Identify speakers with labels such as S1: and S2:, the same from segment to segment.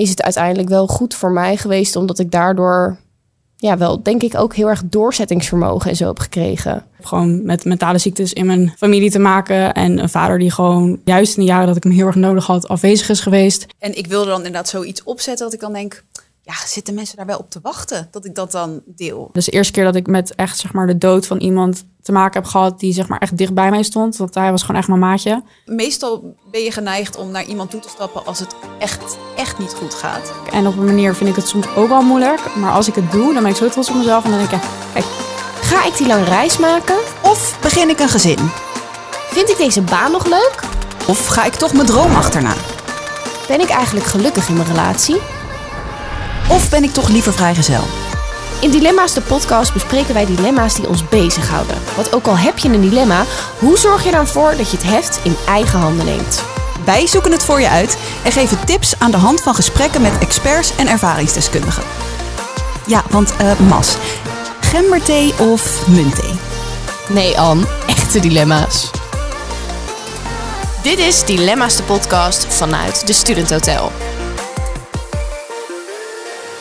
S1: is het uiteindelijk wel goed voor mij geweest, omdat ik daardoor ja, wel denk ik ook heel erg doorzettingsvermogen en zo heb gekregen.
S2: Gewoon met mentale ziektes in mijn familie te maken. En een vader die gewoon juist in de jaren dat ik hem heel erg nodig had, afwezig is geweest.
S3: En ik wilde dan inderdaad zoiets opzetten dat ik dan denk, ja, zitten mensen daar wel op te wachten dat ik dat dan deel?
S2: Dus de eerste keer dat ik met echt zeg maar de dood van iemand te maken heb gehad die zeg maar echt dicht bij mij stond. Want hij was gewoon echt mijn maatje.
S3: Meestal ben je geneigd om naar iemand toe te stappen als het echt, echt niet goed gaat.
S2: En op een manier vind ik het soms ook wel moeilijk. Maar als ik het doe, dan ben ik zo trots op mezelf. En dan denk ik, kijk,
S1: Ga ik die lange reis maken?
S3: Of begin ik een gezin?
S1: Vind ik deze baan nog leuk?
S3: Of ga ik toch mijn droom achterna?
S1: Ben ik eigenlijk gelukkig in mijn relatie?
S3: Of ben ik toch liever vrijgezel?
S1: In Dilemma's de podcast bespreken wij dilemma's die ons bezighouden. Want ook al heb je een dilemma, hoe zorg je dan voor dat je het heft in eigen handen neemt?
S3: Wij zoeken het voor je uit en geven tips aan de hand van gesprekken met experts en ervaringsdeskundigen. Ja, want eh Mas, gemberthee of muntthee?
S1: Nee, Anne, echte dilemma's. Dit is Dilemma's de podcast vanuit de Student Hotel.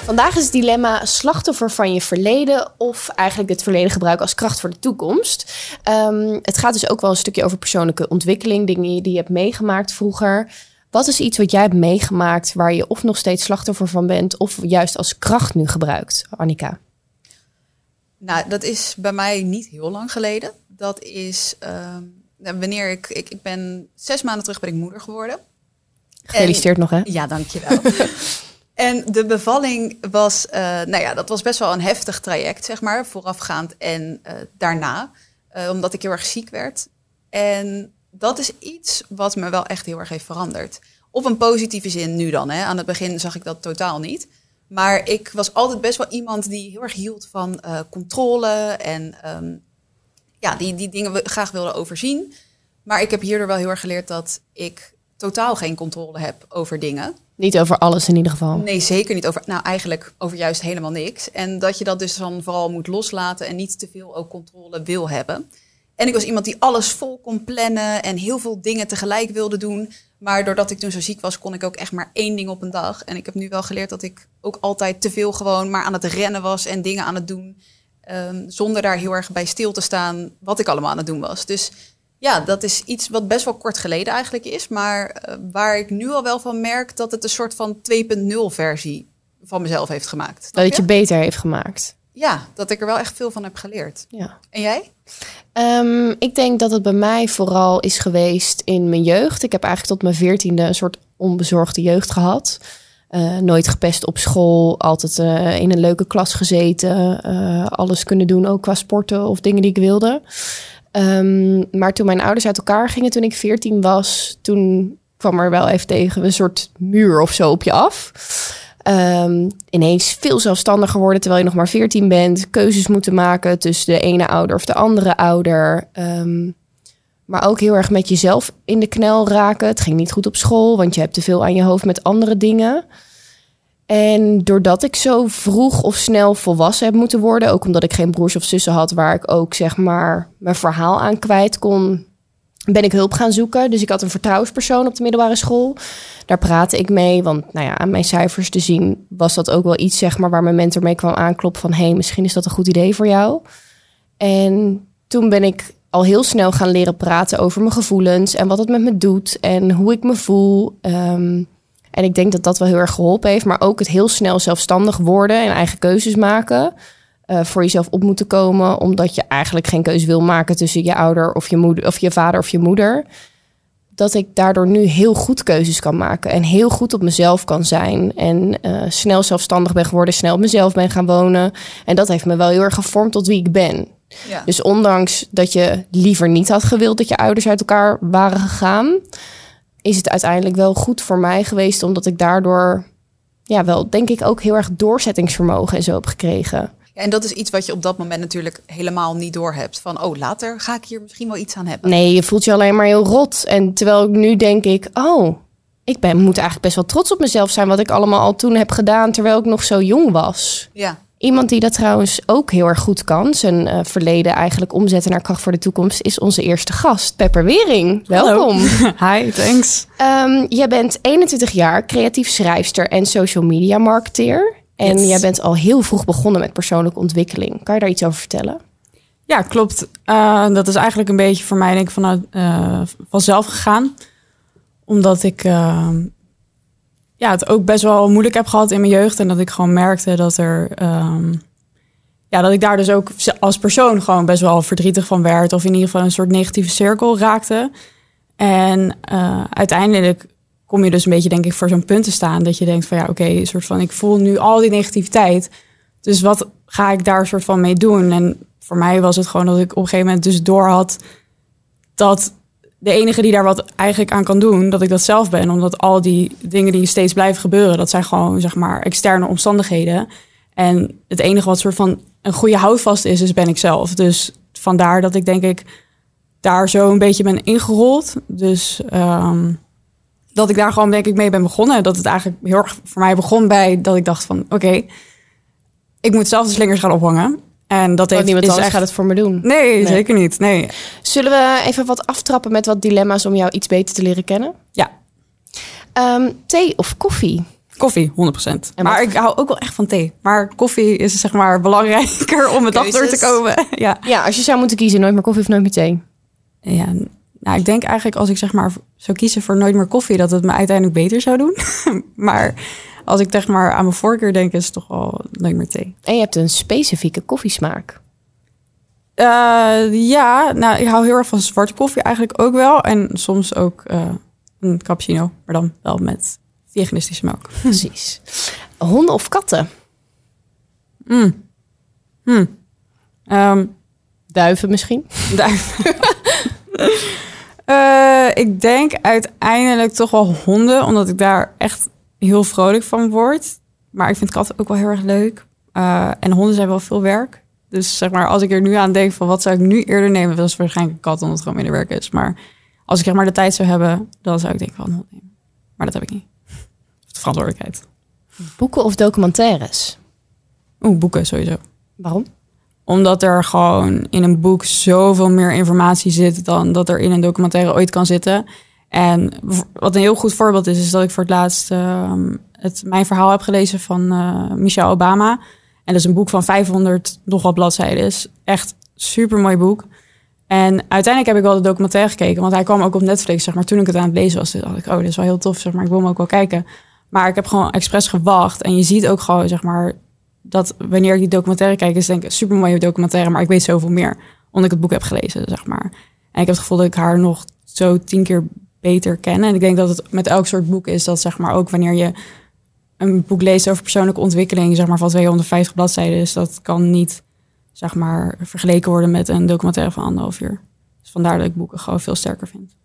S1: Vandaag is het dilemma slachtoffer van je verleden of eigenlijk het verleden gebruiken als kracht voor de toekomst. Ehm, het gaat dus ook wel een stukje over persoonlijke ontwikkeling, dingen die je hebt meegemaakt vroeger. Wat is iets wat jij hebt meegemaakt waar je of nog steeds slachtoffer van bent of juist als kracht nu gebruikt, Annika?
S3: Nou, dat is bij mij niet heel lang geleden. Dat is ehm, nou, wanneer ik, ik, ik ben zes maanden terug ben ik moeder geworden.
S1: Gefeliciteerd nog hè?
S3: Ja, dankjewel. en de bevalling was, eh, nou ja, dat was best wel een heftig traject, zeg maar, voorafgaand en eh, daarna, eh, omdat ik heel erg ziek werd. En dat is iets wat me wel echt heel erg heeft veranderd. Op een positieve zin nu dan. Hè. Aan het begin zag ik dat totaal niet. Maar ik was altijd best wel iemand die heel erg hield van controle en ehm, ja, die, die dingen graag wilde overzien. Maar ik heb hierdoor wel heel erg geleerd dat ik totaal geen controle heb over dingen.
S1: Niet over alles in ieder geval.
S3: Nee, zeker niet over, nou eigenlijk over juist helemaal niks. En dat je dat dus dan vooral moet loslaten en niet te veel ook controle wil hebben. En ik was iemand die alles vol kon plannen en heel veel dingen tegelijk wilde doen. Maar doordat ik toen zo ziek was, kon ik ook echt maar één ding op een dag. En ik heb nu wel geleerd dat ik ook altijd te veel gewoon maar aan het rennen was en dingen aan het doen. ehm, zonder daar heel erg bij stil te staan wat ik allemaal aan het doen was. Dus ja, dat is iets wat best wel kort geleden eigenlijk is. Maar eh, waar ik nu al wel van merk dat het een soort van 2.0 versie van mezelf heeft gemaakt.
S1: Dat het je beter heeft gemaakt.
S3: Ja, dat ik er wel echt veel van heb geleerd.
S1: Ja.
S3: En jij?
S1: Ehm, ik denk dat het bij mij vooral is geweest in mijn jeugd. Ik heb eigenlijk tot mijn veertiende een soort onbezorgde jeugd gehad. Eh, nooit gepest op school, altijd eh, in een leuke klas gezeten. alles kunnen doen, ook qua sporten of dingen die ik wilde. Ehm, maar toen mijn ouders uit elkaar gingen toen ik veertien was, toen kwam er wel even tegen een soort muur of zo op je af. Ehm, ineens veel zelfstandiger worden terwijl je nog maar 14 bent. Keuzes moeten maken tussen de ene ouder of de andere ouder. Ehm, maar ook heel erg met jezelf in de knel raken. Het ging niet goed op school, want je hebt te veel aan je hoofd met andere dingen. En doordat ik zo vroeg of snel volwassen heb moeten worden, ook omdat ik geen broers of zussen had waar ik ook zeg maar mijn verhaal aan kwijt kon, ben ik hulp gaan zoeken. Dus ik had een vertrouwenspersoon op de middelbare school. Daar praatte ik mee, want nou ja, aan mijn cijfers te zien was dat ook wel iets zeg maar waar mijn mentor mee kwam aankloppen van hé, hey, misschien is dat een goed idee voor jou. En toen ben ik al heel snel gaan leren praten over mijn gevoelens en wat het met me doet en hoe ik me voel. Ehm, en ik denk dat dat wel heel erg geholpen heeft, maar ook het heel snel zelfstandig worden en eigen keuzes maken. eh, voor jezelf op moeten komen, omdat je eigenlijk geen keuze wil maken tussen je ouder of je moeder of je vader of je moeder. Dat ik daardoor nu heel goed keuzes kan maken en heel goed op mezelf kan zijn. En eh, snel zelfstandig ben geworden, snel op mezelf ben gaan wonen. En dat heeft me wel heel erg gevormd tot wie ik ben.
S3: Ja.
S1: Dus ondanks dat je liever niet had gewild dat je ouders uit elkaar waren gegaan, is het uiteindelijk wel goed voor mij geweest, omdat ik daardoor, ja, wel denk ik ook heel erg doorzettingsvermogen en zo heb gekregen.
S3: En dat is iets wat je op dat moment natuurlijk helemaal niet doorhebt. Van, oh, later ga ik hier misschien wel iets aan hebben.
S1: Nee, je voelt je alleen maar heel rot. En terwijl ik nu denk ik, oh, ik ben, moet eigenlijk best wel trots op mezelf zijn wat ik allemaal al toen heb gedaan terwijl ik nog zo jong was.
S3: Ja,
S1: Iemand die dat trouwens ook heel erg goed kan, zijn eh, verleden eigenlijk omzetten naar kracht voor de toekomst, is onze eerste gast, Pepper Wering. Welkom.
S2: Hi, thanks.
S1: Um, jij bent 21 jaar, creatief schrijfster en social media marketeer. En
S2: Yes.
S1: jij bent al heel vroeg begonnen met persoonlijke ontwikkeling. Kan je daar iets over vertellen?
S2: Ja, klopt. Eh, dat is eigenlijk een beetje voor mij denk ik vanuit eh, vanzelf gegaan. Omdat ik eh, ja, het ook best wel moeilijk heb gehad in mijn jeugd. En dat ik gewoon merkte dat er... ehm, ja, dat ik daar dus ook als persoon gewoon best wel verdrietig van werd. Of in ieder geval een soort negatieve cirkel raakte. En eh, uiteindelijk kom je dus een beetje, denk ik, voor zo'n punt te staan. Dat je denkt van ja, oké, soort van ik voel nu al die negativiteit. Dus wat ga ik daar soort van mee doen? En voor mij was het gewoon dat ik op een gegeven moment dus door had dat de enige die daar wat eigenlijk aan kan doen, dat ik dat zelf ben. Omdat al die dingen die steeds blijven gebeuren, dat zijn gewoon zeg maar externe omstandigheden. En het enige wat soort van een goede houvast is, is ben ik zelf. Dus vandaar dat ik denk ik daar zo een beetje ben ingerold. Dus ehm, dat ik daar gewoon denk ik mee ben begonnen. Dat het eigenlijk heel erg voor mij begon bij dat ik dacht van oké, ik moet zelf de slingers gaan ophangen. En dat
S1: Want
S2: heeft,
S1: niemand
S2: is
S1: anders
S2: echt...
S1: gaat het voor me doen.
S2: Nee,
S1: Nee.
S2: zeker niet. Nee.
S1: Zullen we even wat aftrappen met wat dilemma's om jou iets beter te leren kennen?
S2: Ja,
S1: Ehm, thee of koffie?
S2: koffie, 100%.
S1: En
S2: maar ik hou ook wel echt van thee. Maar koffie is zeg maar belangrijker om het dag door te komen. ja.
S1: Ja, als je zou moeten kiezen, nooit meer koffie of nooit meer thee.
S2: ja, nou, ik denk eigenlijk als ik zeg maar zou kiezen voor nooit meer koffie, dat het me uiteindelijk beter zou doen. maar als ik zeg maar aan mijn voorkeur denk, is het toch wel nooit meer thee.
S1: En je hebt een specifieke koffiesmaak.
S2: Eh, ja, nou, ik hou heel erg van zwarte koffie eigenlijk ook wel. En soms ook eh, een cappuccino, maar dan wel met veganistische melk.
S1: Precies. Honden of katten?
S2: Mm. Hm. Ehm,
S1: Duiven misschien?
S2: Duif. Eh, ik denk uiteindelijk toch wel honden, omdat ik daar echt heel vrolijk van word. Maar ik vind katten ook wel heel erg leuk. Eh, en honden zijn wel veel werk. Dus zeg maar, als ik er nu aan denk van wat zou ik nu eerder nemen, dat is waarschijnlijk een kat, omdat het gewoon minder werk is. Maar als ik zeg maar de tijd zou hebben, dan zou ik denk ik wel een hond nemen. Maar dat heb ik niet. De verantwoordelijkheid.
S1: Boeken of documentaires?
S2: Oeh, boeken sowieso.
S1: Waarom?
S2: Omdat er gewoon in een boek zoveel meer informatie zit dan dat er in een documentaire ooit kan zitten. En wat een heel goed voorbeeld is, is dat ik voor het laatst ehm, het, mijn verhaal heb gelezen van eh, Michelle Obama. En dat is een boek van 500 nog wat bladzijden. Echt super mooi boek. En uiteindelijk heb ik wel de documentaire gekeken, want hij kwam ook op Netflix. Zeg maar toen ik het aan het lezen was, dacht ik, oh, dit is wel heel tof. Zeg maar, ik wil hem ook wel kijken. Maar ik heb gewoon expres gewacht. En je ziet ook gewoon, zeg maar, dat wanneer ik die documentaire kijk, is denk ik super mooie documentaire, maar ik weet zoveel meer omdat ik het boek heb gelezen, zeg maar. En ik heb het gevoel dat ik haar nog zo tien keer beter ken. En ik denk dat het met elk soort boek is dat, zeg maar, ook wanneer je een boek leest over persoonlijke ontwikkeling, zeg maar, van 250 bladzijden, is dat kan niet, zeg maar, vergeleken worden met een documentaire van anderhalf uur. Dus vandaar dat ik boeken gewoon veel sterker vind.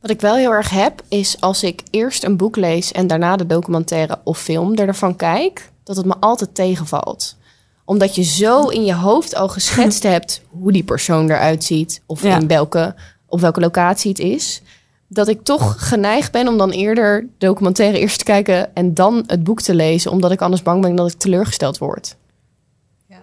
S1: Wat ik wel heel erg heb, is als ik eerst een boek lees en daarna de documentaire of film ervan kijk, dat het me altijd tegenvalt. Omdat je zo in je hoofd al geschetst hebt hoe die persoon eruit ziet of
S2: Ja.
S1: in welke, op welke locatie het is. Dat ik toch geneigd ben om dan eerder documentaire eerst te kijken en dan het boek te lezen, omdat ik anders bang ben dat ik teleurgesteld word.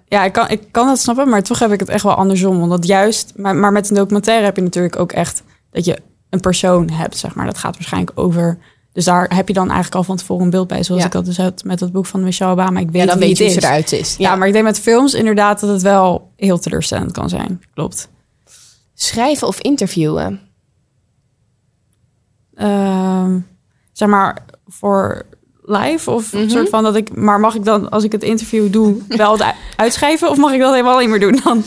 S2: Ja, ik kan, ik kan dat snappen, maar toch heb ik het echt wel andersom. Omdat juist, maar, maar met een documentaire heb je natuurlijk ook echt dat je een persoon hebt, zeg maar. Dat gaat waarschijnlijk over. Dus daar heb je dan eigenlijk al van tevoren een beeld bij. Zoals
S1: Ja.
S2: ik dat dus had met het boek van Michelle Obama. Ik weet
S1: Ja, dan
S2: wie
S1: weet je
S2: het
S1: hoe ze eruit is.
S2: Ja, maar ik denk met films inderdaad dat het wel heel teleurstellend kan zijn. Klopt.
S1: Schrijven of interviewen?
S2: Ehm, zeg maar voor live of
S1: Mhm.
S2: een soort van dat ik. Maar mag ik dan, als ik het interview doe, wel het uitschrijven of mag ik dat helemaal niet meer doen dan?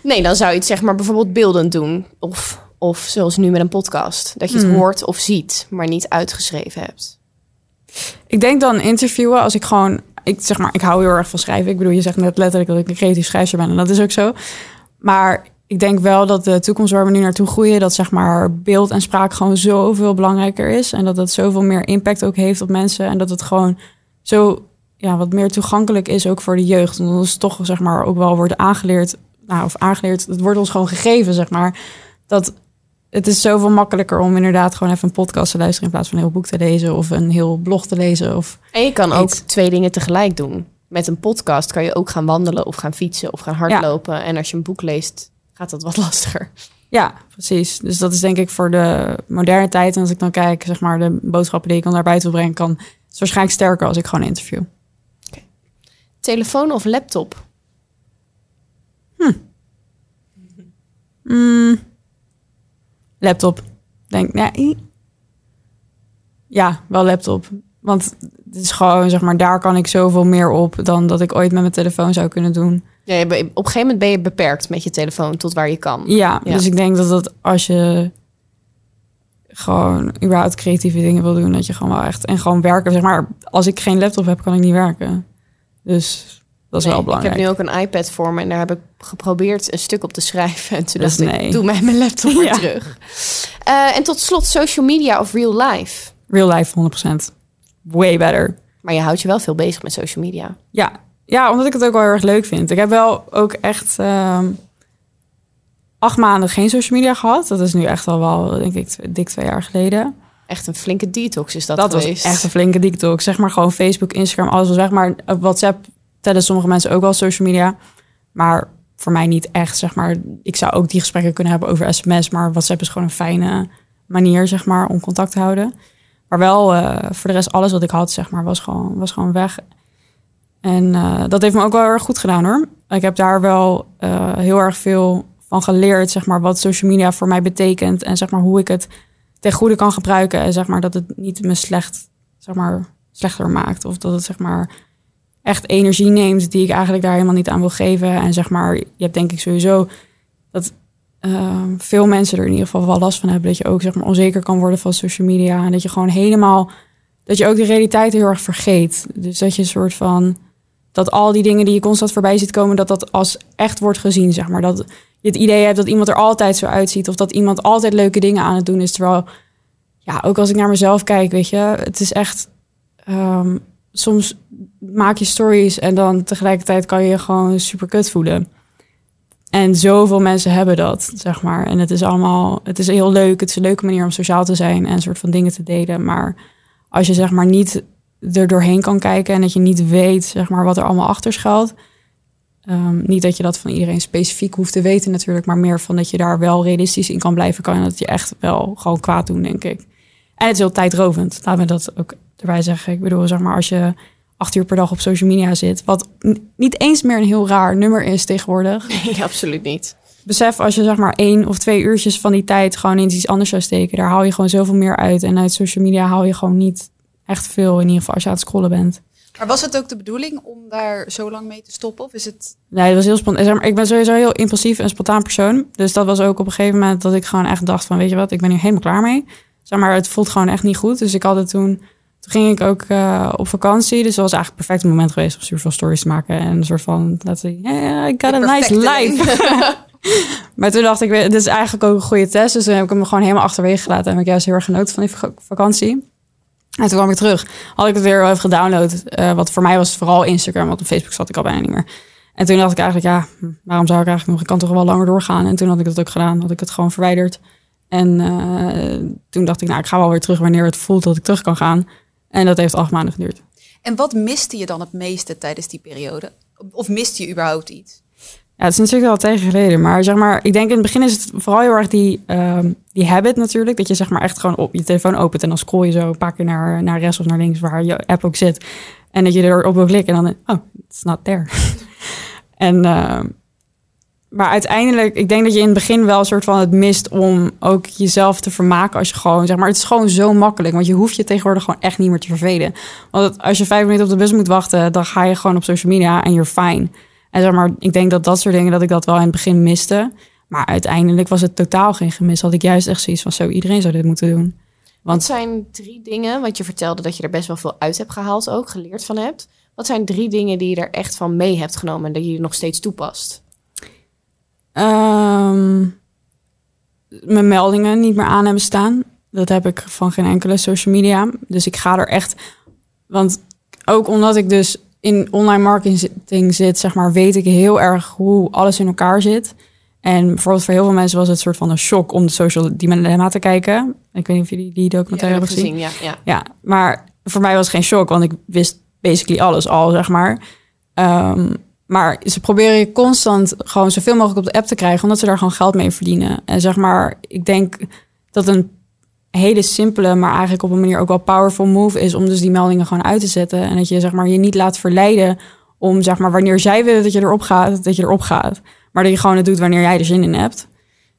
S1: Nee, dan zou je het zeg maar bijvoorbeeld beeldend doen. Of, of zoals nu met een podcast. Dat je het
S2: Hmm.
S1: hoort of ziet, maar niet uitgeschreven hebt.
S2: Ik denk dan interviewen als ik gewoon, ik zeg maar, ik hou heel erg van schrijven. Ik bedoel, je zegt net letterlijk dat ik een creatief schrijver ben en dat is ook zo. Maar ik denk wel dat de toekomst waar we nu naartoe groeien, dat zeg maar beeld en spraak gewoon zoveel belangrijker is en dat het zoveel meer impact ook heeft op mensen en dat het gewoon zo ja, wat meer toegankelijk is ook voor de jeugd. Omdat ons toch zeg maar ook wel wordt aangeleerd, nou of aangeleerd, het wordt ons gewoon gegeven zeg maar dat het is zoveel makkelijker om inderdaad gewoon even een podcast te luisteren in plaats van een heel boek te lezen of een heel blog te lezen. Of
S1: En je kan ook twee dingen tegelijk doen. met een podcast kan je ook gaan wandelen of gaan fietsen of gaan hardlopen. En als je een boek leest, gaat dat wat lastiger.
S2: Ja, precies. Dus dat is denk ik voor de moderne tijd. En als ik dan kijk, zeg maar, de boodschappen die ik dan naar buiten wil brengen, kan het waarschijnlijk sterker als ik gewoon interview.
S1: Telefoon of laptop?
S2: Mm, laptop. Denk, nee. Ja, wel laptop. Want het is gewoon, zeg maar, daar kan ik zoveel meer op dan dat ik ooit met mijn telefoon zou kunnen doen.
S1: Ja, op een gegeven moment ben je beperkt met je telefoon tot waar je kan.
S2: Ja,
S1: Ja.
S2: dus ik denk dat dat als je gewoon überhaupt creatieve dingen wil doen, dat je gewoon wel echt en gewoon werken. Zeg maar, als ik geen laptop heb, kan ik niet werken. Dus dat is
S1: Nee,
S2: wel belangrijk.
S1: Ik heb nu ook een iPad voor me en daar heb ik geprobeerd een stuk op te schrijven. En toen
S2: Dus
S1: dacht ik, doe mij mijn laptop weer
S2: Ja.
S1: terug. Eh, en tot slot social media of real life.
S2: Real life 100%. Way better.
S1: Maar je houdt je wel veel bezig met social media.
S2: Ja. Ja, omdat ik het ook wel heel erg leuk vind. Ik heb wel ook echt ehm, acht maanden geen social media gehad. Dat is nu echt al wel, denk ik, dik twee jaar geleden.
S1: Echt een flinke detox is dat,
S2: Dat,
S1: geweest.
S2: was echt een flinke detox. Zeg maar gewoon Facebook, Instagram, alles was weg. Maar op WhatsApp tellen sommige mensen ook wel social media. Maar voor mij niet echt, zeg maar. Ik zou ook die gesprekken kunnen hebben over sms. Maar WhatsApp is gewoon een fijne manier, zeg maar, om contact te houden. Maar wel, eh, voor de rest, alles wat ik had, zeg maar, was gewoon, was gewoon weg. En eh, dat heeft me ook wel erg goed gedaan, hoor. Ik heb daar wel eh, heel erg veel van geleerd, zeg maar, wat social media voor mij betekent. En zeg maar, hoe ik het ten goede kan gebruiken. En zeg maar, dat het niet me slecht, zeg maar, slechter maakt. Of dat het, zeg maar, echt energie neemt die ik eigenlijk daar helemaal niet aan wil geven. En zeg maar, je hebt denk ik sowieso dat eh, veel mensen er in ieder geval wel last van hebben. Dat je ook zeg maar onzeker kan worden van social media. En dat je gewoon helemaal, dat je ook de realiteit heel erg vergeet. Dus dat je een soort van, dat al die dingen die je constant voorbij ziet komen, dat dat als echt wordt gezien, zeg maar. Dat je het idee hebt dat iemand er altijd zo uitziet. Of dat iemand altijd leuke dingen aan het doen is. Terwijl, ja, ook als ik naar mezelf kijk, weet je, het is echt... ehm, soms maak je stories en dan tegelijkertijd kan je je gewoon super kut voelen. En zoveel mensen hebben dat, zeg maar. En het is allemaal, het is heel leuk. Het is een leuke manier om sociaal te zijn en soort van dingen te delen. Maar als je zeg maar niet er doorheen kan kijken en dat je niet weet, zeg maar, wat er allemaal achter schuilt. Ehm, niet dat je dat van iedereen specifiek hoeft te weten natuurlijk, maar meer van dat je daar wel realistisch in kan blijven, kan dat je echt wel gewoon kwaad doen, denk ik. En het is heel tijdrovend, laten we dat ook erbij zeggen. Ik bedoel, zeg maar, als je acht uur per dag op social media zit, wat niet eens meer een heel raar nummer is tegenwoordig.
S1: Nee, absoluut niet.
S2: Besef als je zeg maar één of twee uurtjes van die tijd gewoon in iets anders zou steken, daar haal je gewoon zoveel meer uit. En uit social media haal je gewoon niet echt veel, in ieder geval als je aan het scrollen bent.
S3: Maar was het ook de bedoeling om daar zo lang mee te stoppen? Of is het...
S2: Nee, het was heel spontaan. Ik ben sowieso heel impulsief en spontaan persoon. Dus dat was ook op een gegeven moment dat ik gewoon echt dacht van, weet je wat, ik ben hier helemaal klaar mee. Zeg maar, het voelt gewoon echt niet goed. Dus ik had het toen, toen ging ik ook eh, op vakantie. Dus dat was eigenlijk het perfecte moment geweest om super veel stories te maken. En een soort van, laten zien, hey, I got a nice life. maar toen dacht ik, dit is eigenlijk ook een goede test. Dus toen heb ik hem gewoon helemaal achterwege gelaten. En heb ik juist heel erg genoten van die vak- vakantie. En toen kwam ik terug. Had ik het weer even gedownload. eh, wat voor mij was vooral Instagram. Want op Facebook zat ik al bijna niet meer. En toen dacht ik eigenlijk, ja, hm, waarom zou ik eigenlijk nog? Ik kan toch wel langer doorgaan. En toen had ik dat ook gedaan. Had ik het gewoon verwijderd. En eh, toen dacht ik, nou, ik ga wel weer terug wanneer het voelt dat ik terug kan gaan. En dat heeft acht maanden geduurd.
S3: En wat miste je dan het meeste tijdens die periode? Of miste je überhaupt iets?
S2: Ja, het is natuurlijk al tegen geleden. Maar zeg maar, ik denk in het begin is het vooral heel erg die, ehm, die habit natuurlijk. Dat je zeg maar echt gewoon op je telefoon opent en dan scroll je zo een paar keer naar, naar rechts of naar links waar je app ook zit. En dat je erop wil klikken en dan, oh, it's not there. en, ehm, maar uiteindelijk, ik denk dat je in het begin wel een soort van het mist om ook jezelf te vermaken als je gewoon, zeg maar, het is gewoon zo makkelijk. Want je hoeft je tegenwoordig gewoon echt niet meer te vervelen. Want als je vijf minuten op de bus moet wachten, dan ga je gewoon op social media en you're fine. En zeg maar, ik denk dat dat soort dingen, dat ik dat wel in het begin miste. Maar uiteindelijk was het totaal geen gemis. Had ik juist echt zoiets van, zo, iedereen zou dit moeten doen.
S1: Wat
S2: Want
S1: zijn drie dingen, want je vertelde dat je er best wel veel uit hebt gehaald ook, geleerd van hebt. Wat zijn drie dingen die je er echt van mee hebt genomen en dat je nog steeds toepast?
S2: ehm, mijn meldingen niet meer aan hebben staan. Dat heb ik van geen enkele social media. Dus ik ga er echt... Want ook omdat ik dus in online marketing zit, zeg maar, weet ik heel erg hoe alles in elkaar zit. En bijvoorbeeld voor heel veel mensen was het een soort van een shock om de social dilemma te kijken. Ik weet niet of jullie die documentaire hebben gezien.
S1: Ja, ja.
S2: Ja, maar voor mij was het geen shock, want ik wist basically alles al, zeg maar. Ehm, maar ze proberen je constant gewoon zoveel mogelijk op de app te krijgen, omdat ze daar gewoon geld mee verdienen. En zeg maar, ik denk dat een hele simpele, maar eigenlijk op een manier ook wel powerful move is om dus die meldingen gewoon uit te zetten. En dat je zeg maar je niet laat verleiden om zeg maar wanneer zij willen dat je erop gaat, dat je erop gaat. Maar dat je gewoon het doet wanneer jij er zin in hebt.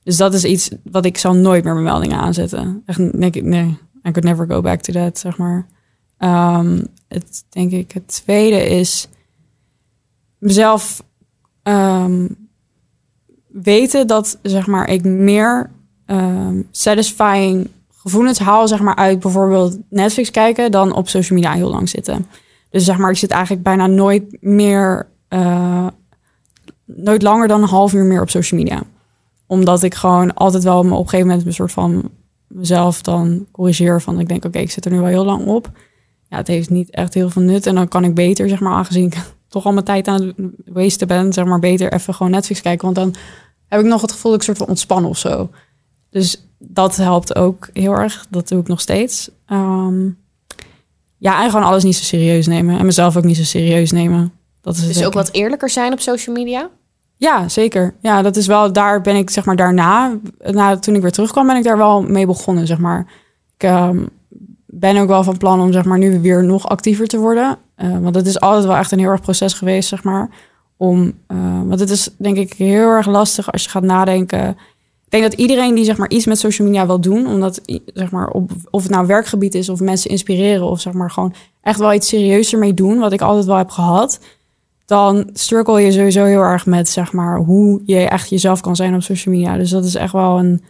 S2: Dus dat is iets wat ik zal nooit meer mijn meldingen aanzetten. Echt, nee, nee, I could never go back to that, zeg maar. Um, het, denk ik, het tweede is mezelf um, weten dat, zeg maar, ik meer um, satisfying gevoelens haal, zeg maar, uit bijvoorbeeld Netflix kijken dan op social media heel lang zitten. Dus zeg maar, ik zit eigenlijk bijna nooit meer, uh, nooit langer dan een half uur meer op social media. Omdat ik gewoon altijd wel op een gegeven moment een soort van mezelf dan corrigeer van, ik denk, oké, ik zit er nu wel heel lang op. Ja, het heeft niet echt heel veel nut en dan kan ik beter, zeg maar, aangezien ik toch al mijn tijd aan het ben, zeg maar, beter even gewoon Netflix kijken. Want dan heb ik nog het gevoel dat ik soort van ontspan of zo. Dus dat helpt ook heel erg. Dat doe ik nog steeds. Um, ja, en gewoon alles niet zo serieus nemen. En mezelf ook niet zo serieus nemen. Dat is
S1: dus ook wat eerlijker zijn op social media?
S2: Ja, zeker. Ja, dat is wel, daar ben ik zeg maar daarna, na, toen ik weer terugkwam, ben ik daar wel mee begonnen, zeg maar. Ik um, ben ook wel van plan om zeg maar nu weer nog actiever te worden. Uh, want het is altijd wel echt een heel erg proces geweest, zeg maar. Om, uh, want het is denk ik heel erg lastig als je gaat nadenken. Ik denk dat iedereen die zeg maar iets met social media wil doen, omdat zeg maar op, of het nou werkgebied is of mensen inspireren of zeg maar gewoon echt wel iets serieuzer mee doen, wat ik altijd wel heb gehad, dan struggle je sowieso heel erg met zeg maar hoe je echt jezelf kan zijn op social media. Dus dat is echt wel een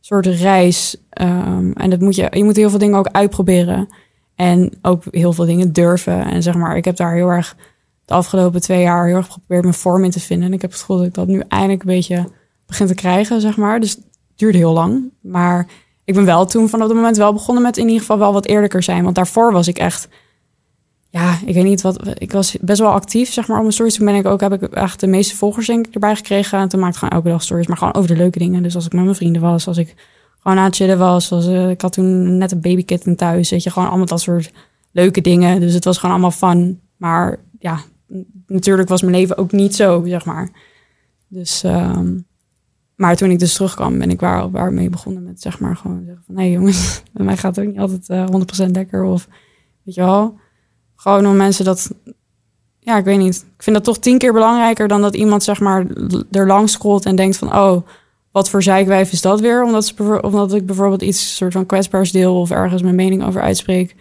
S2: soort reis. Um, en dat moet je, je moet heel veel dingen ook uitproberen. En ook heel veel dingen durven. En zeg maar, ik heb daar heel erg de afgelopen twee jaar heel erg geprobeerd mijn vorm in te vinden. En ik heb het gevoel dat ik dat nu eindelijk een beetje begin te krijgen, zeg maar. Dus het duurde heel lang. Maar ik ben wel toen vanaf dat moment wel begonnen met in ieder geval wel wat eerlijker zijn. Want daarvoor was ik echt, ja, ik weet niet wat, ik was best wel actief, zeg maar, op mijn stories. Toen ben ik ook, heb ik echt de meeste volgers denk ik erbij gekregen. En toen maakte ik gewoon elke dag stories, maar gewoon over de leuke dingen. Dus als ik met mijn vrienden was, als ik gewoon aan het chillen was. was uh, ik had toen net een babykitten thuis, weet je, gewoon allemaal dat soort leuke dingen. Dus het was gewoon allemaal fun. Maar ja, natuurlijk was mijn leven ook niet zo, zeg maar. Dus, um, maar toen ik dus terugkwam, ben ik waar, waar mee begonnen met zeg maar gewoon zeggen van... nee jongens, bij mij gaat het ook niet altijd uh, 100% lekker of weet je wel. Gewoon om mensen dat... Ja, ik weet niet. Ik vind dat toch tien keer belangrijker dan dat iemand zeg maar er langs scrolt en denkt van... oh, wat voor zijkwijf is dat weer? Omdat, ze, omdat ik bijvoorbeeld iets soort van kwetsbaars deel of ergens mijn mening over uitspreek.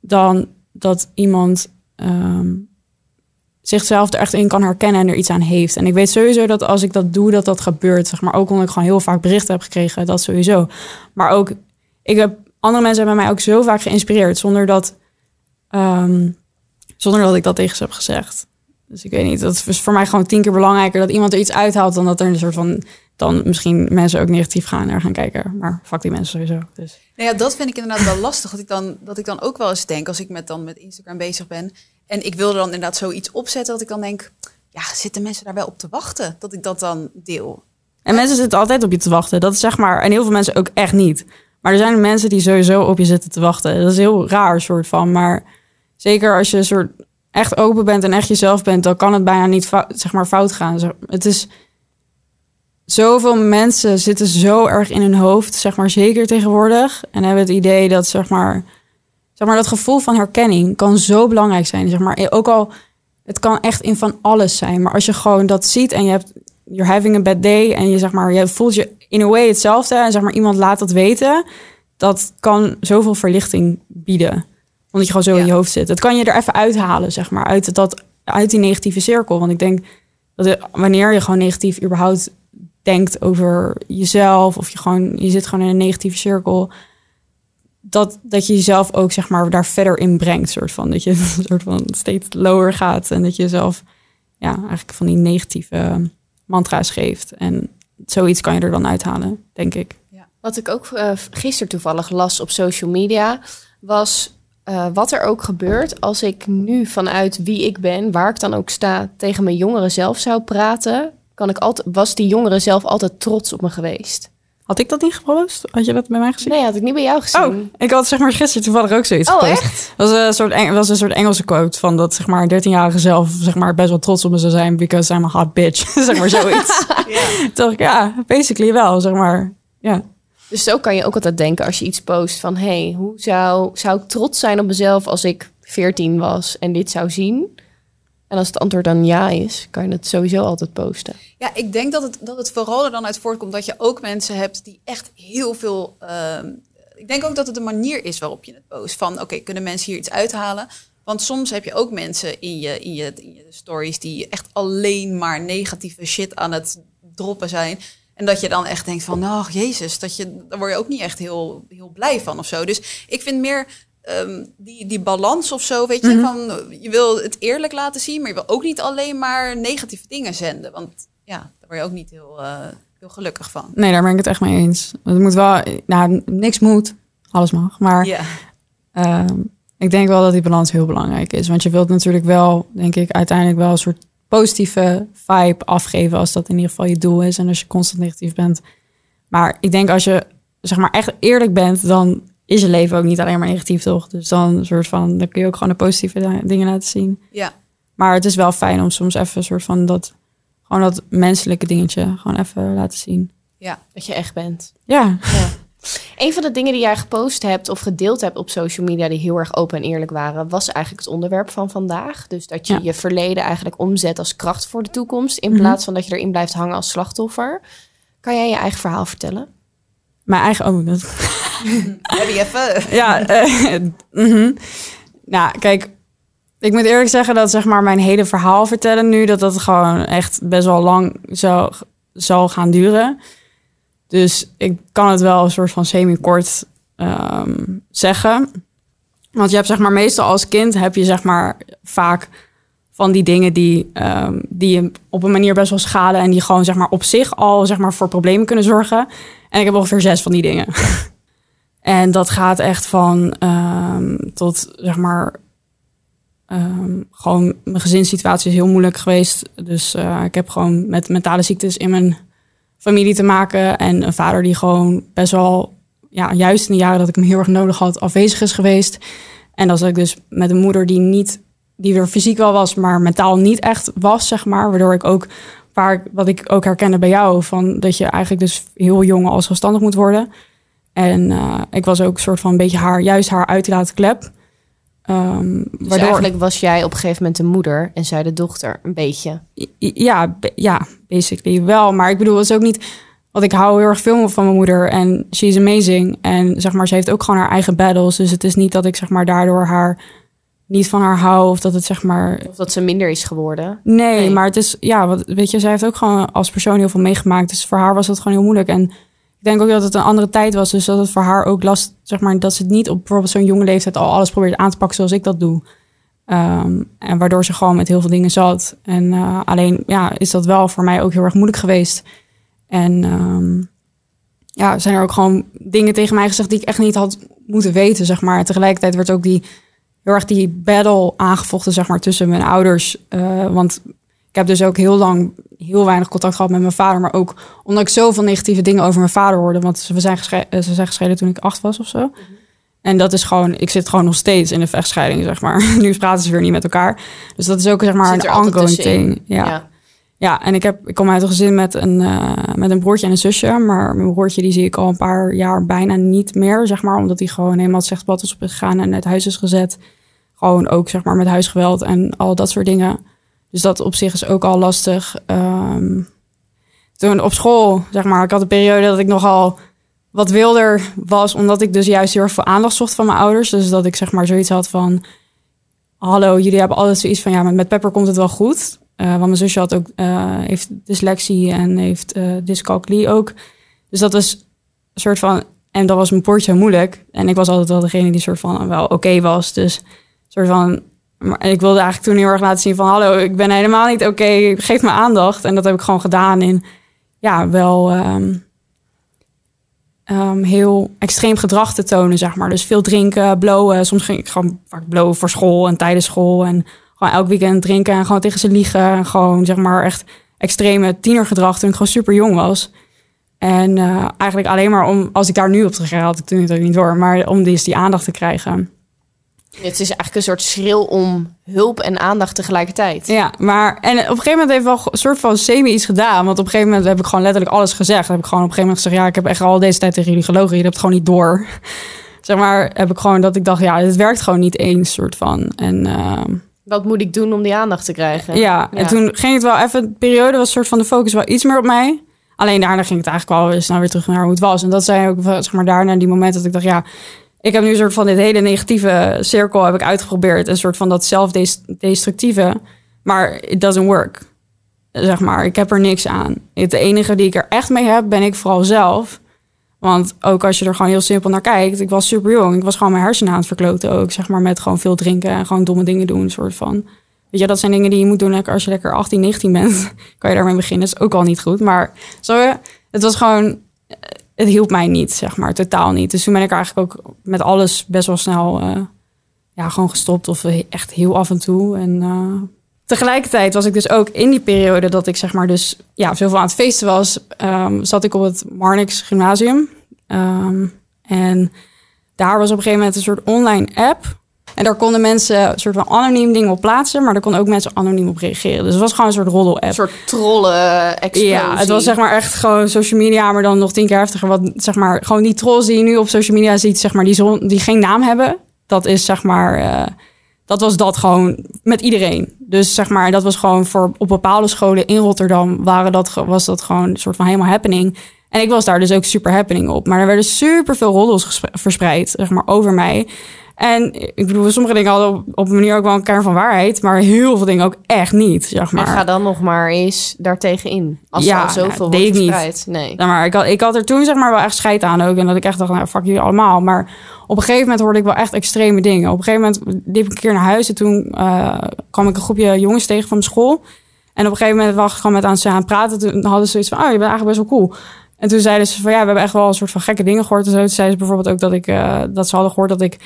S2: Dan dat iemand um, zichzelf er echt in kan herkennen en er iets aan heeft. En ik weet sowieso dat als ik dat doe, dat dat gebeurt. Zeg maar ook omdat ik gewoon heel vaak berichten heb gekregen, dat sowieso. Maar ook, ik heb andere mensen hebben mij ook zo vaak geïnspireerd zonder dat, um, zonder dat ik dat tegen ze heb gezegd. Dus ik weet niet, dat is voor mij gewoon tien keer belangrijker dat iemand er iets uithaalt dan dat er een soort van dan misschien mensen ook negatief gaan er gaan kijken. Maar fuck die mensen sowieso. Dus.
S3: Nou ja, dat vind ik inderdaad wel lastig. Dat ik, dan, dat ik dan ook wel eens denk, als ik met, dan met Instagram bezig ben... en ik wil er dan inderdaad zoiets opzetten... dat ik dan denk, ja, zitten mensen daar wel op te wachten? Dat ik dat dan deel.
S2: En mensen zitten altijd op je te wachten. Dat is zeg maar... En heel veel mensen ook echt niet. Maar er zijn mensen die sowieso op je zitten te wachten. Dat is heel raar soort van. Maar zeker als je soort echt open bent en echt jezelf bent... dan kan het bijna niet fout, zeg maar, fout gaan. Het is zoveel mensen zitten zo erg in hun hoofd, zeg maar zeker tegenwoordig. En hebben het idee dat, zeg maar, zeg maar, dat gevoel van herkenning kan zo belangrijk zijn. Zeg maar, ook al, het kan echt in van alles zijn. Maar als je gewoon dat ziet en je hebt, you're having a bad day en je, zeg maar, je voelt je in a way hetzelfde en zeg maar, iemand laat dat weten, dat kan zoveel verlichting bieden. Omdat je gewoon zo in je hoofd zit. Het kan je er even uithalen, zeg maar, uit, dat, uit die negatieve cirkel. Want ik denk dat wanneer je gewoon negatief überhaupt denkt over jezelf of je gewoon je zit gewoon in een negatieve cirkel dat, dat je jezelf ook zeg maar daar verder in brengt soort van dat je soort van steeds lower gaat en dat je zelf ja eigenlijk van die negatieve mantra's geeft en zoiets kan je er dan uithalen denk ik
S1: ja. wat ik ook uh, gisteren toevallig las op social media was uh, wat er ook gebeurt als ik nu vanuit wie ik ben waar ik dan ook sta tegen mijn jongeren zelf zou praten kan ik altijd, was die jongere zelf altijd trots op me geweest.
S2: Had ik dat niet gepost? Had je dat bij mij gezien?
S1: Nee, had ik niet bij jou gezien.
S2: Oh, ik had zeg maar gisteren toevallig ook zoiets
S1: Oh,
S2: gepost.
S1: echt?
S2: Dat was een soort, Eng- was een soort Engelse quote van dat zeg maar een 13-jarige zelf zeg maar best wel trots op me zou zijn because I'm a hot bitch. zeg maar zoiets. Toen dacht ik, ja, basically wel, zeg maar. Ja.
S1: Dus zo kan je ook altijd denken als je iets post van... hey, hoe zou, zou ik trots zijn op mezelf als ik 14 was en dit zou zien? En als het antwoord dan ja is, kan je het sowieso altijd posten.
S3: Ja, ik denk dat het, dat het vooral er dan uit voortkomt dat je ook mensen hebt die echt heel veel. ehm, ik denk ook dat het de manier is waarop je het post. Van oké, kunnen mensen hier iets uithalen? Want soms heb je ook mensen in je, in, je, stories die echt alleen maar negatieve shit aan het droppen zijn. En dat je dan echt denkt van, oh jezus, dat je, daar word je ook niet echt heel, heel blij van of zo. Dus ik vind meer ehm, die, die balans of zo, weet je, van eh, je wil het eerlijk laten zien, maar je wil ook niet alleen maar negatieve dingen zenden. Want ja, daar word je ook niet heel, eh, heel gelukkig van.
S2: Nee, daar ben ik het echt mee eens. Het moet wel, nou, niks moet, alles mag. Maar
S3: Ja,
S2: Ehm, ik denk wel dat die balans heel belangrijk is. Want je wilt natuurlijk wel, denk ik, uiteindelijk wel een soort positieve vibe afgeven. Als dat in ieder geval je doel is. En als je constant negatief bent. Maar ik denk als je zeg maar echt eerlijk bent, dan is je leven ook niet alleen maar negatief, toch? Dus dan een soort van, dan kun je ook gewoon de positieve di- dingen laten zien.
S3: ja.
S2: Maar het is wel fijn om soms even een soort van dat, gewoon dat menselijke dingetje gewoon even laten zien.
S3: ja.
S1: Dat je echt bent.
S2: Ja,
S1: Ja. Een van de dingen die jij gepost hebt of gedeeld hebt op social media die heel erg open en eerlijk waren, was eigenlijk het onderwerp van vandaag. Dus dat je
S2: Ja.
S1: je verleden eigenlijk omzet als kracht voor de toekomst, in
S2: Mhm.
S1: plaats van dat je erin blijft hangen als slachtoffer. Kan jij je eigen verhaal vertellen?
S2: Mijn eigen, oh, dat,
S3: Heb je even.
S2: Ja, eh, mhm. nou, kijk, ik moet eerlijk zeggen dat zeg maar mijn hele verhaal vertellen nu, dat dat gewoon echt best wel lang zal, zal gaan duren. Dus ik kan het wel een soort van semi-kort ehm, zeggen. Want je hebt zeg maar meestal als kind heb je zeg maar vaak van die dingen die, ehm, die op een manier best wel schaden en die gewoon zeg maar op zich al zeg maar voor problemen kunnen zorgen. En ik heb ongeveer zes van die dingen. En dat gaat echt van ehm, tot zeg maar. ehm, gewoon mijn gezinssituatie is heel moeilijk geweest. Dus eh, ik heb gewoon met mentale ziektes in mijn familie te maken. En een vader die gewoon best wel, ja, juist in de jaren dat ik hem heel erg nodig had, afwezig is geweest. En dat ik dus met een moeder die niet, die er fysiek wel was, maar mentaal niet echt was, zeg maar. Waardoor ik ook, waar wat ik ook herkende bij jou, van dat je eigenlijk dus heel jong al zelfstandig moet worden. En eh, ik was ook een soort van een beetje haar, juist haar uitlaten klep. Ehm,
S1: Dus eigenlijk was jij op een gegeven moment de moeder en zij de dochter, een beetje.
S2: Ja, ja, basically wel. Maar ik bedoel, het is ook niet... Want ik hou heel erg veel van mijn moeder en she is amazing. En zeg maar, ze heeft ook gewoon haar eigen battles. Dus het is niet dat ik zeg maar daardoor haar niet van haar hou. Of dat het zeg maar...
S1: Of dat ze minder is geworden.
S2: Nee,
S1: Nee.
S2: maar het is... Ja, wat, weet je, zij heeft ook gewoon als persoon heel veel meegemaakt. Dus voor haar was dat gewoon heel moeilijk. En ik denk ook dat het een andere tijd was. Dus dat het voor haar ook last... Zeg maar, dat ze het niet op bijvoorbeeld zo'n jonge leeftijd al alles probeert aan te pakken zoals ik dat doe. Ehm, en waardoor ze gewoon met heel veel dingen zat. En eh, alleen ja, is dat wel voor mij ook heel erg moeilijk geweest. En ehm, ja, zijn er ook gewoon dingen tegen mij gezegd die ik echt niet had moeten weten, zeg maar. Tegelijkertijd werd ook die heel erg die battle aangevochten, zeg maar, tussen mijn ouders. Eh, want ik heb dus ook heel lang heel weinig contact gehad met mijn vader. Maar ook omdat ik zoveel negatieve dingen over mijn vader hoorde. Want we zijn gescheiden, ze zijn gescheiden toen ik acht was of zo. En dat is gewoon, ik zit gewoon nog steeds in de vechtscheiding, zeg maar. Nu praten ze weer niet met elkaar. Dus dat is ook, zeg maar, een ongoing thing. Ja. Ja, en ik, heb, ik kom uit een gezin met een, eh, met een broertje en een zusje. Maar mijn broertje die zie ik al een paar jaar bijna niet meer, zeg maar. Omdat hij gewoon helemaal het zegblad is opgegaan en uit huis is gezet. Gewoon ook, zeg maar, met huisgeweld en al dat soort dingen. Dus dat op zich is ook al lastig. Ehm, toen op school, zeg maar, ik had een periode dat ik nogal wat wilder was. Omdat ik dus juist heel erg veel aandacht zocht van mijn ouders. Dus dat ik, zeg maar, zoiets had van... Hallo, jullie hebben altijd zoiets van... Ja, met, Pepper komt het wel goed. Eh, want mijn zusje had ook, eh, heeft dyslexie en heeft eh dyscalculie ook. Dus dat was een soort van... En dat was mijn poortje moeilijk. En ik was altijd wel degene die soort van wel oké was. Dus soort van... Maar ik wilde eigenlijk toen heel erg laten zien van... Hallo, ik ben helemaal niet oké. geef me aandacht. En dat heb ik gewoon gedaan in... Ja, wel... ehm, ehm, heel extreem gedrag te tonen, zeg maar. Dus veel drinken, blowen. Soms ging ik gewoon vaak blowen voor school en tijdens school. En gewoon elk weekend drinken en gewoon tegen ze liegen. En gewoon, zeg maar, echt extreme tienergedrag toen ik gewoon super jong was. En eh, eigenlijk alleen maar om, als ik daar nu op terug had ik toen niet door, maar om dus die aandacht te krijgen.
S1: Het is eigenlijk een soort schril om hulp en aandacht tegelijkertijd.
S2: Ja, maar en op een gegeven moment heeft wel een soort van semi iets gedaan. Want op een gegeven moment heb ik gewoon letterlijk alles gezegd. Dan heb ik gewoon op een gegeven moment gezegd: Ja, ik heb echt al deze tijd tegen jullie gelogen. Je hebt het gewoon niet door. zeg maar, heb ik gewoon dat ik dacht: Ja, het werkt gewoon niet eens, soort van. En uh,
S1: wat moet ik doen om die aandacht te krijgen?
S2: Ja, en toen ging het wel even. De periode was soort van de focus wel iets meer op mij. Alleen daarna ging het eigenlijk wel weer snel weer terug naar hoe het was. En dat zijn ook zeg maar daarna die momenten dat ik dacht: Ja ik heb nu een soort van dit hele negatieve cirkel heb ik uitgeprobeerd. Een soort van dat zelfdestructieve. Maar it doesn't work. Zeg maar, ik heb er niks aan. Het enige die ik er echt mee heb, ben ik vooral zelf. Want ook als je er gewoon heel simpel naar kijkt. Ik was super jong. Ik was gewoon mijn hersenen aan het verkloten ook. Zeg maar met gewoon veel drinken en gewoon domme dingen doen. Soort van. Weet je, dat zijn dingen die je moet doen als je lekker 18, 19 bent. kan je daarmee beginnen. Dat is ook al niet goed. Maar zo, het was gewoon het hielp mij niet, zeg maar, totaal niet. Dus toen ben ik eigenlijk ook met alles best wel snel uh, ja, gewoon gestopt. Of echt heel af en toe. En uh, tegelijkertijd was ik dus ook in die periode dat ik zeg maar dus ja, zoveel aan het feesten was, um, zat ik op het Marnix Gymnasium. Um, en daar was op een gegeven moment een soort online app en daar konden mensen een soort van anoniem dingen op plaatsen, maar daar konden ook mensen anoniem op reageren. Dus het was gewoon een soort roddel-app. Een
S1: soort trollen-explosie.
S2: Ja, het was zeg maar echt gewoon social media, maar dan nog tien keer heftiger. Wat zeg maar gewoon die trolls die je nu op social media ziet, zeg maar, die, die geen naam hebben. Dat is zeg maar, uh, dat was dat gewoon met iedereen. Dus zeg maar, dat was gewoon voor op bepaalde scholen in Rotterdam waren dat, was dat gewoon een soort van helemaal happening. En ik was daar dus ook super happening op. Maar er werden super veel roddels verspreid, zeg maar, over mij. En ik bedoel, sommige dingen hadden op, een manier ook wel een kern van waarheid, maar heel veel dingen ook echt niet, zeg maar.
S1: En ga dan nog maar eens daartegen in. Als ja, er al zoveel deed niet. Nee.
S2: Maar ik had, ik had er toen zeg maar wel echt scheid aan ook. En dat ik echt dacht, nou, fuck jullie allemaal. Maar op een gegeven moment hoorde ik wel echt extreme dingen. Op een gegeven moment liep ik een keer naar huis en toen uh, kwam ik een groepje jongens tegen van mijn school. En op een gegeven moment was ik gewoon met aan ze aan het praten. Toen hadden ze zoiets van, oh, je bent eigenlijk best wel cool. En toen zeiden ze van, ja, we hebben echt wel een soort van gekke dingen gehoord. En zo toen zeiden ze bijvoorbeeld ook dat ik, uh, dat ze hadden gehoord dat ik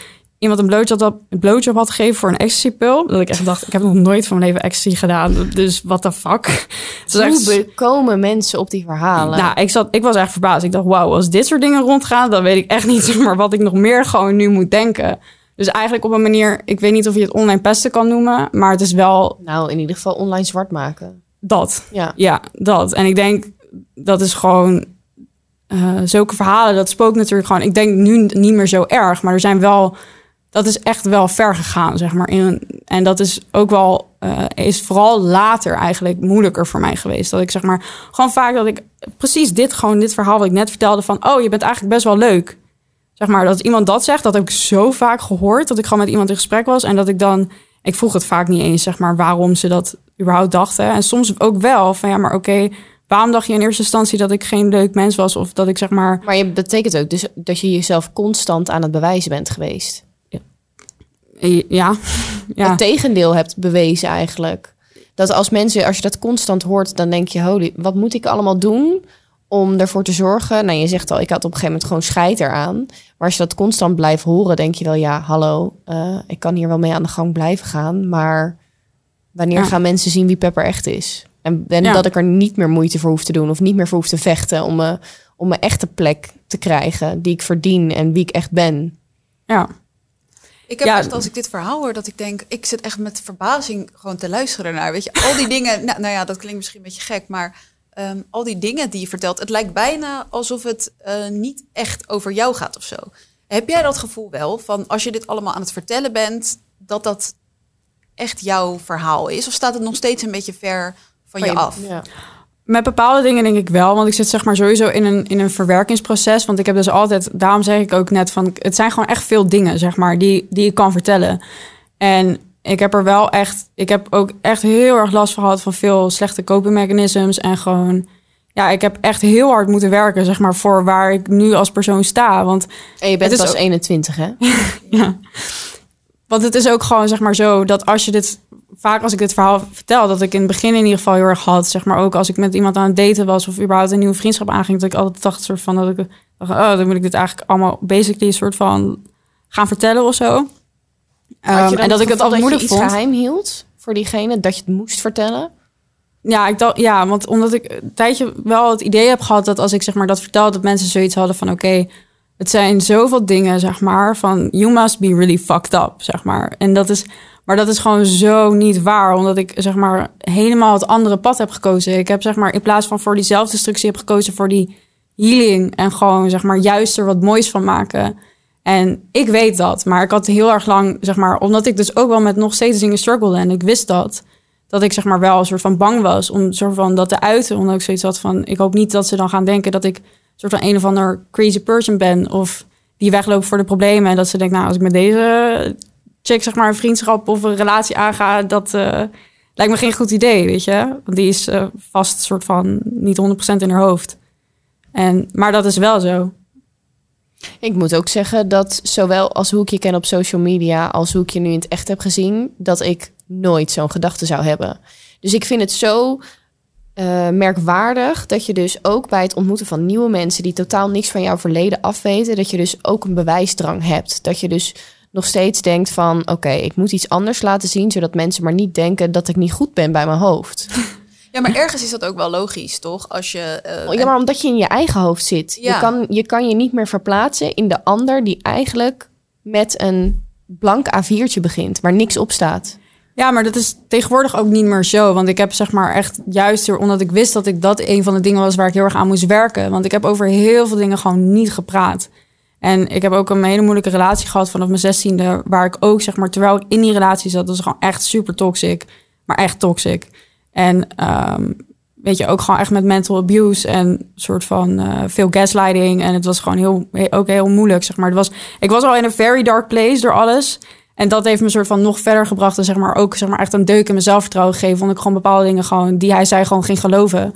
S2: iemand een blowjob had, een blowjob had gegeven voor een ecstasy-pil. Dat ik echt dacht, ik heb nog nooit van mijn leven ecstasy gedaan. Dus what the fuck?
S1: Hoe komen mensen op die verhalen?
S2: Nou, ik, zat, ik was echt verbaasd. Ik dacht, wauw, als dit soort dingen rondgaan... dan weet ik echt niet maar wat ik nog meer gewoon nu moet denken. Dus eigenlijk op een manier... ik weet niet of je het online pesten kan noemen... maar het is wel...
S1: Nou, in ieder geval online zwart maken.
S2: Dat. Ja, ja dat. En ik denk, dat is gewoon... Uh, zulke verhalen, dat spookt natuurlijk gewoon... ik denk nu niet meer zo erg... maar er zijn wel dat is echt wel ver gegaan, zeg maar. En dat is ook wel, uh, is vooral later eigenlijk moeilijker voor mij geweest. Dat ik zeg maar, gewoon vaak dat ik precies dit, gewoon dit verhaal wat ik net vertelde van, oh, je bent eigenlijk best wel leuk. Zeg maar, dat iemand dat zegt, dat heb ik zo vaak gehoord. Dat ik gewoon met iemand in gesprek was en dat ik dan, ik vroeg het vaak niet eens, zeg maar, waarom ze dat überhaupt dachten. En soms ook wel van, ja, maar oké, waarom dacht je in eerste instantie dat ik geen leuk mens was? Of dat ik zeg maar.
S1: Maar je betekent ook dus dat je jezelf constant aan het bewijzen bent geweest.
S2: Ja. ja.
S1: Het tegendeel hebt bewezen eigenlijk. Dat als mensen, als je dat constant hoort, dan denk je, holy, wat moet ik allemaal doen om ervoor te zorgen? Nou, je zegt al, ik had op een gegeven moment gewoon scheid eraan. Maar als je dat constant blijft horen, denk je wel, ja, hallo, uh, ik kan hier wel mee aan de gang blijven gaan. Maar wanneer gaan mensen zien wie Pepper echt is? En, en dat ik er niet meer moeite voor hoef te doen of niet meer voor hoef te vechten om, me, om mijn echte plek te krijgen die ik verdien en wie ik echt ben.
S2: Ja.
S3: Ik heb echt als ik dit verhaal hoor, dat ik denk, ik zit echt met verbazing gewoon te luisteren naar. Weet je, al die dingen. Nou, nou ja, dat klinkt misschien een beetje gek, maar ehm, al die dingen die je vertelt, het lijkt bijna alsof het uh, niet echt over jou gaat of zo. Heb jij dat gevoel wel van als je dit allemaal aan het vertellen bent, dat dat echt jouw verhaal is? Of staat het nog steeds een beetje ver van, van je, af? Ja.
S2: Met bepaalde dingen denk ik wel, want ik zit zeg maar sowieso in een, in een verwerkingsproces. Want ik heb dus altijd, daarom zeg ik ook net van, het zijn gewoon echt veel dingen, zeg maar, die, die ik kan vertellen. En ik heb er wel echt, ik heb ook echt heel erg last van gehad van veel slechte copingmechanisms. En gewoon, ja, ik heb echt heel hard moeten werken, zeg maar, voor waar ik nu als persoon sta. Want
S1: en je bent pas 21, hè?
S2: ja. Want het is ook gewoon, zeg maar, zo dat als je dit vaak als ik dit verhaal vertel, dat ik in het begin in ieder geval heel erg had, zeg maar ook als ik met iemand aan het daten was of überhaupt een nieuwe vriendschap aanging, dat ik altijd dacht soort van dat ik dacht, oh, dan moet ik dit eigenlijk allemaal basically een soort van gaan vertellen of zo.
S1: Um, en dat ik het altijd moeilijk vond. geheim hield voor diegene dat je het moest vertellen.
S2: Ja, ik dacht, ja, want omdat ik een tijdje wel het idee heb gehad dat als ik zeg maar dat vertel, dat mensen zoiets hadden van oké, het zijn zoveel dingen, zeg maar, van you must be really fucked up, zeg maar. En dat is, maar dat is gewoon zo niet waar, omdat ik zeg maar helemaal het andere pad heb gekozen. Ik heb zeg maar in plaats van voor die zelfdestructie heb gekozen voor die healing en gewoon zeg maar juist er wat moois van maken. En ik weet dat, maar ik had heel erg lang, zeg maar, omdat ik dus ook wel met nog steeds dingen struggelde en ik wist dat, dat ik zeg maar wel een soort van bang was om soort van dat te uiten, omdat ik zoiets had van, ik hoop niet dat ze dan gaan denken dat ik soort van een of ander crazy person ben of die wegloopt voor de problemen en dat ze denkt, nou, als ik met deze chick zeg maar een vriendschap of een relatie aanga, dat uh, lijkt me geen goed idee, weet je, want die is uh, vast soort van niet 100% in haar hoofd. En, maar dat is wel zo.
S1: Ik moet ook zeggen dat zowel als hoe ik je ken op social media, als hoe ik je nu in het echt heb gezien, dat ik nooit zo'n gedachte zou hebben. Dus ik vind het zo uh, merkwaardig dat je dus ook bij het ontmoeten van nieuwe mensen die totaal niks van jouw verleden afweten, dat je dus ook een bewijsdrang hebt. Dat je dus nog steeds denkt van oké, ik moet iets anders laten zien, zodat mensen maar niet denken dat ik niet goed ben bij mijn hoofd.
S3: Ja, maar ergens is dat ook wel logisch, toch? Als je, uh,
S1: ja, maar omdat je in je eigen hoofd zit. Ja. Je, kan, je kan je niet meer verplaatsen in de ander die eigenlijk met een blank A4'tje begint, waar niks op staat.
S2: Ja, maar dat is tegenwoordig ook niet meer zo. Want ik heb zeg maar echt juist omdat ik wist dat ik dat een van de dingen was waar ik heel erg aan moest werken. Want ik heb over heel veel dingen gewoon niet gepraat. En ik heb ook een hele moeilijke relatie gehad vanaf mijn zestiende. Waar ik ook zeg maar, terwijl ik in die relatie zat, was gewoon echt super toxic. Maar echt toxic. En um, weet je, ook gewoon echt met mental abuse en soort van uh, veel gaslighting. En het was gewoon heel, ook heel moeilijk, zeg maar. Het was, ik was al in een very dark place door alles. En dat heeft me soort van nog verder gebracht. En zeg maar ook zeg maar echt een deuk in mijn zelfvertrouwen gegeven. Vond ik gewoon bepaalde dingen gewoon die hij zei gewoon ging geloven.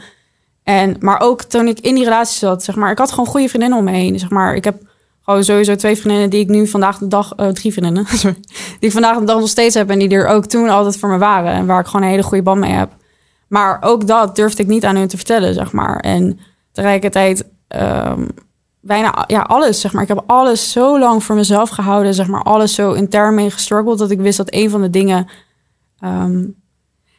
S2: En, maar ook toen ik in die relatie zat, zeg maar, ik had gewoon goede vriendinnen om me heen. Zeg maar, ik heb gewoon sowieso twee vriendinnen die ik nu vandaag de dag, uh, drie vriendinnen, sorry, die ik vandaag de dag nog steeds heb en die er ook toen altijd voor me waren en waar ik gewoon een hele goede band mee heb. Maar ook dat durfde ik niet aan hun te vertellen, zeg maar. En tegelijkertijd um, bijna ja, alles, zeg maar. Ik heb alles zo lang voor mezelf gehouden, zeg maar. Alles zo intern mee gestruggeld dat ik wist dat een van de dingen... Um,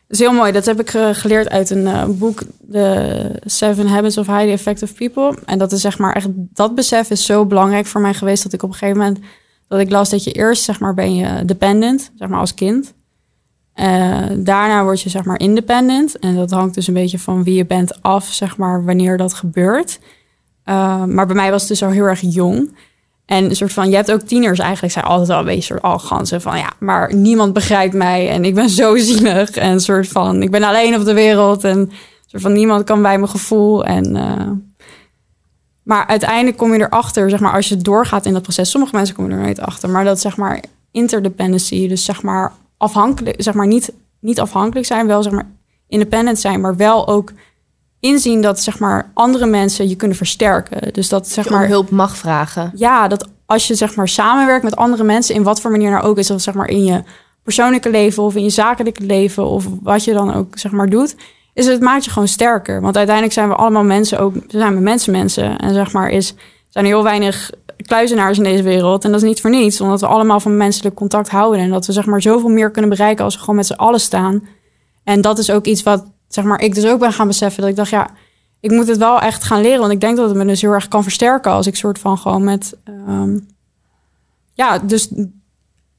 S2: is heel mooi. Dat heb ik geleerd uit een uh, boek, The Seven Habits of Highly Effective People. En dat is zeg maar echt, dat besef is zo belangrijk voor mij geweest dat ik op een gegeven moment, dat ik las dat je eerst zeg maar ben je dependent, zeg maar als kind. Uh, daarna word je zeg maar independent. En dat hangt dus een beetje van wie je bent af, zeg maar, wanneer dat gebeurt. Uh, maar bij mij was het dus al heel erg jong. En een soort van, je hebt ook tieners eigenlijk zijn altijd al een beetje soort arrogant. Van ja, maar niemand begrijpt mij en ik ben zo zielig. En een soort van, ik ben alleen op de wereld en soort van niemand kan bij mijn gevoel. En, uh, maar uiteindelijk kom je erachter, zeg maar, als je doorgaat in dat proces. Sommige mensen komen er nooit achter, maar dat zeg maar interdependency, dus zeg maar afhankelijk, zeg maar niet, niet afhankelijk zijn, wel zeg maar independent zijn, maar wel ook inzien dat zeg maar andere mensen je kunnen versterken. Dus dat zeg maar
S1: hulp mag vragen.
S2: Ja, dat als je zeg maar samenwerkt met andere mensen in wat voor manier nou ook is, of zeg maar in je persoonlijke leven of in je zakelijke leven of wat je dan ook zeg maar doet, is het maakt je gewoon sterker. Want uiteindelijk zijn we allemaal mensen ook, we zijn we mensen mensen en zeg maar is zijn heel weinig kluizenaars in deze wereld. En dat is niet voor niets, omdat we allemaal van menselijk contact houden. En dat we zeg maar zoveel meer kunnen bereiken als we gewoon met z'n allen staan. En dat is ook iets wat zeg maar, ik dus ook ben gaan beseffen. Dat ik dacht, ja, ik moet het wel echt gaan leren. Want ik denk dat het me dus heel erg kan versterken als ik soort van gewoon met. Um, ja, dus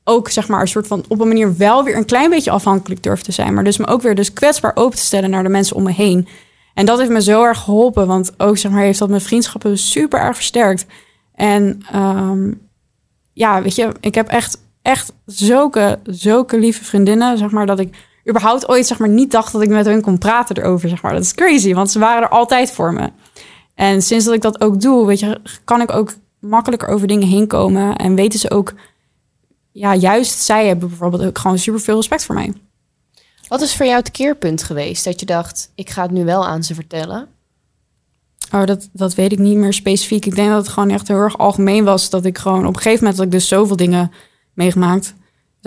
S2: ook zeg maar een soort van op een manier wel weer een klein beetje afhankelijk durf te zijn. Maar dus me ook weer dus kwetsbaar open te stellen naar de mensen om me heen. En dat heeft me zo erg geholpen. Want ook zeg maar heeft dat mijn vriendschappen super erg versterkt. En um, ja, weet je, ik heb echt, echt zulke, zulke lieve vriendinnen, zeg maar, dat ik überhaupt ooit, zeg maar, niet dacht dat ik met hun kon praten erover, zeg maar. Dat is crazy, want ze waren er altijd voor me. En sinds dat ik dat ook doe, weet je, kan ik ook makkelijker over dingen heen komen en weten ze ook, ja, juist zij hebben bijvoorbeeld ook gewoon super veel respect voor mij.
S1: Wat is voor jou het keerpunt geweest dat je dacht, ik ga het nu wel aan ze vertellen?
S2: Oh, dat, dat weet ik niet meer specifiek. Ik denk dat het gewoon echt heel erg algemeen was. Dat ik gewoon op een gegeven moment dat ik dus zoveel dingen meegemaakt.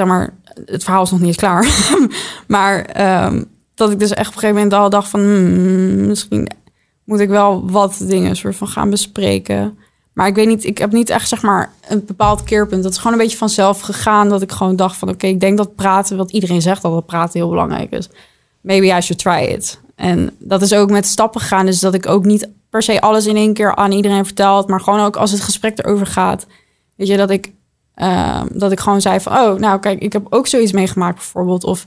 S2: Maar, het verhaal is nog niet klaar. maar um, dat ik dus echt op een gegeven moment al dacht van... Hmm, misschien moet ik wel wat dingen soort van gaan bespreken. Maar ik weet niet, ik heb niet echt zeg maar een bepaald keerpunt. Dat is gewoon een beetje vanzelf gegaan. Dat ik gewoon dacht van oké, ik denk dat praten, wat iedereen zegt, dat praten heel belangrijk is. maybe I should try it. En dat is ook met stappen gegaan. Dus dat ik ook niet per se alles in één keer aan iedereen verteld. Maar gewoon ook als het gesprek erover gaat. Weet je, dat ik, ehm, dat ik gewoon zei van... Oh, nou kijk, ik heb ook zoiets meegemaakt bijvoorbeeld. Of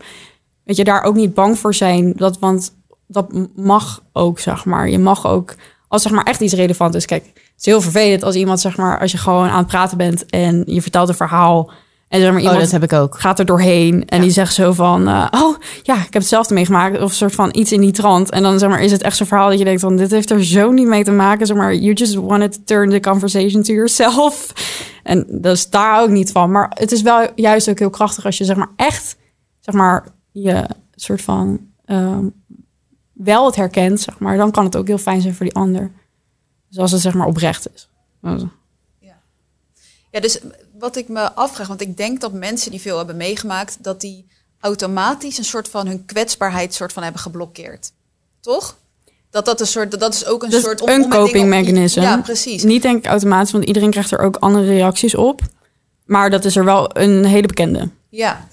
S2: weet je, daar ook niet bang voor zijn. Dat, want dat mag ook, zeg maar. Je mag ook, als zeg maar echt iets relevant is. Kijk, het is heel vervelend als iemand, zeg maar... Als je gewoon aan het praten bent en je vertelt een verhaal... En zeg maar, iemand
S1: Oh, dat heb ik ook.
S2: gaat er doorheen en die zegt zo van... eh, oh, ja, ik heb hetzelfde meegemaakt. Of een soort van iets in die trant. En dan zeg maar, is het echt zo'n verhaal dat je denkt van... dit heeft er zo niet mee te maken. Zeg maar, you just wanted to turn the conversation to yourself. En dat is daar ook niet van. Maar het is wel juist ook heel krachtig als je zeg maar echt... zeg maar, je soort van... ehm, wel het herkent, zeg maar. Dan kan het ook heel fijn zijn voor die ander. Dus als het zeg maar oprecht is.
S3: Ja, dus wat ik me afvraag, want ik denk dat mensen die veel hebben meegemaakt, dat die automatisch een soort van hun kwetsbaarheid soort van hebben geblokkeerd. Toch? Dat dat een soort, dat is ook een
S2: Dus
S3: soort om-
S2: een coping
S3: op-
S2: mechanism.
S3: Ja, precies.
S2: Niet denk ik automatisch, want iedereen krijgt er ook andere reacties op. Maar dat is er wel een hele bekende.
S3: Ja.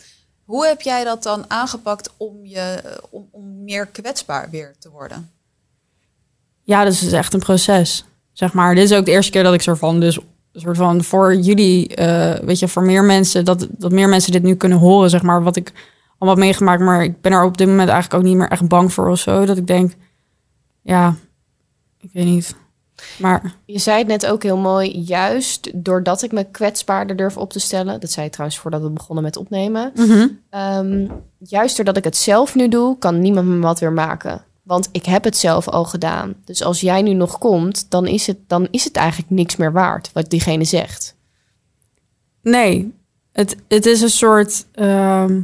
S3: Hoe heb jij dat dan aangepakt om je om, om meer kwetsbaar weer te worden?
S2: Ja, dat is dus echt een proces. Zeg maar, dit is ook de eerste keer dat ik soort van, dus soort van voor jullie, eh, weet je, voor meer mensen, dat, dat meer mensen dit nu kunnen horen, zeg maar, wat ik allemaal heb meegemaakt. Maar ik ben er op dit moment eigenlijk ook niet meer echt bang voor of zo. Dat ik denk, ja, ik weet niet. Maar
S1: Je zei het net ook heel mooi, juist doordat ik me kwetsbaarder durf op te stellen. Dat zei je trouwens voordat we begonnen met opnemen. Ehm, juist doordat ik het zelf nu doe, kan niemand me wat weer maken. Want ik heb het zelf al gedaan. Dus als jij nu nog komt, dan is het, dan is het eigenlijk niks meer waard wat diegene zegt.
S2: Nee, het, het is een soort. ehm,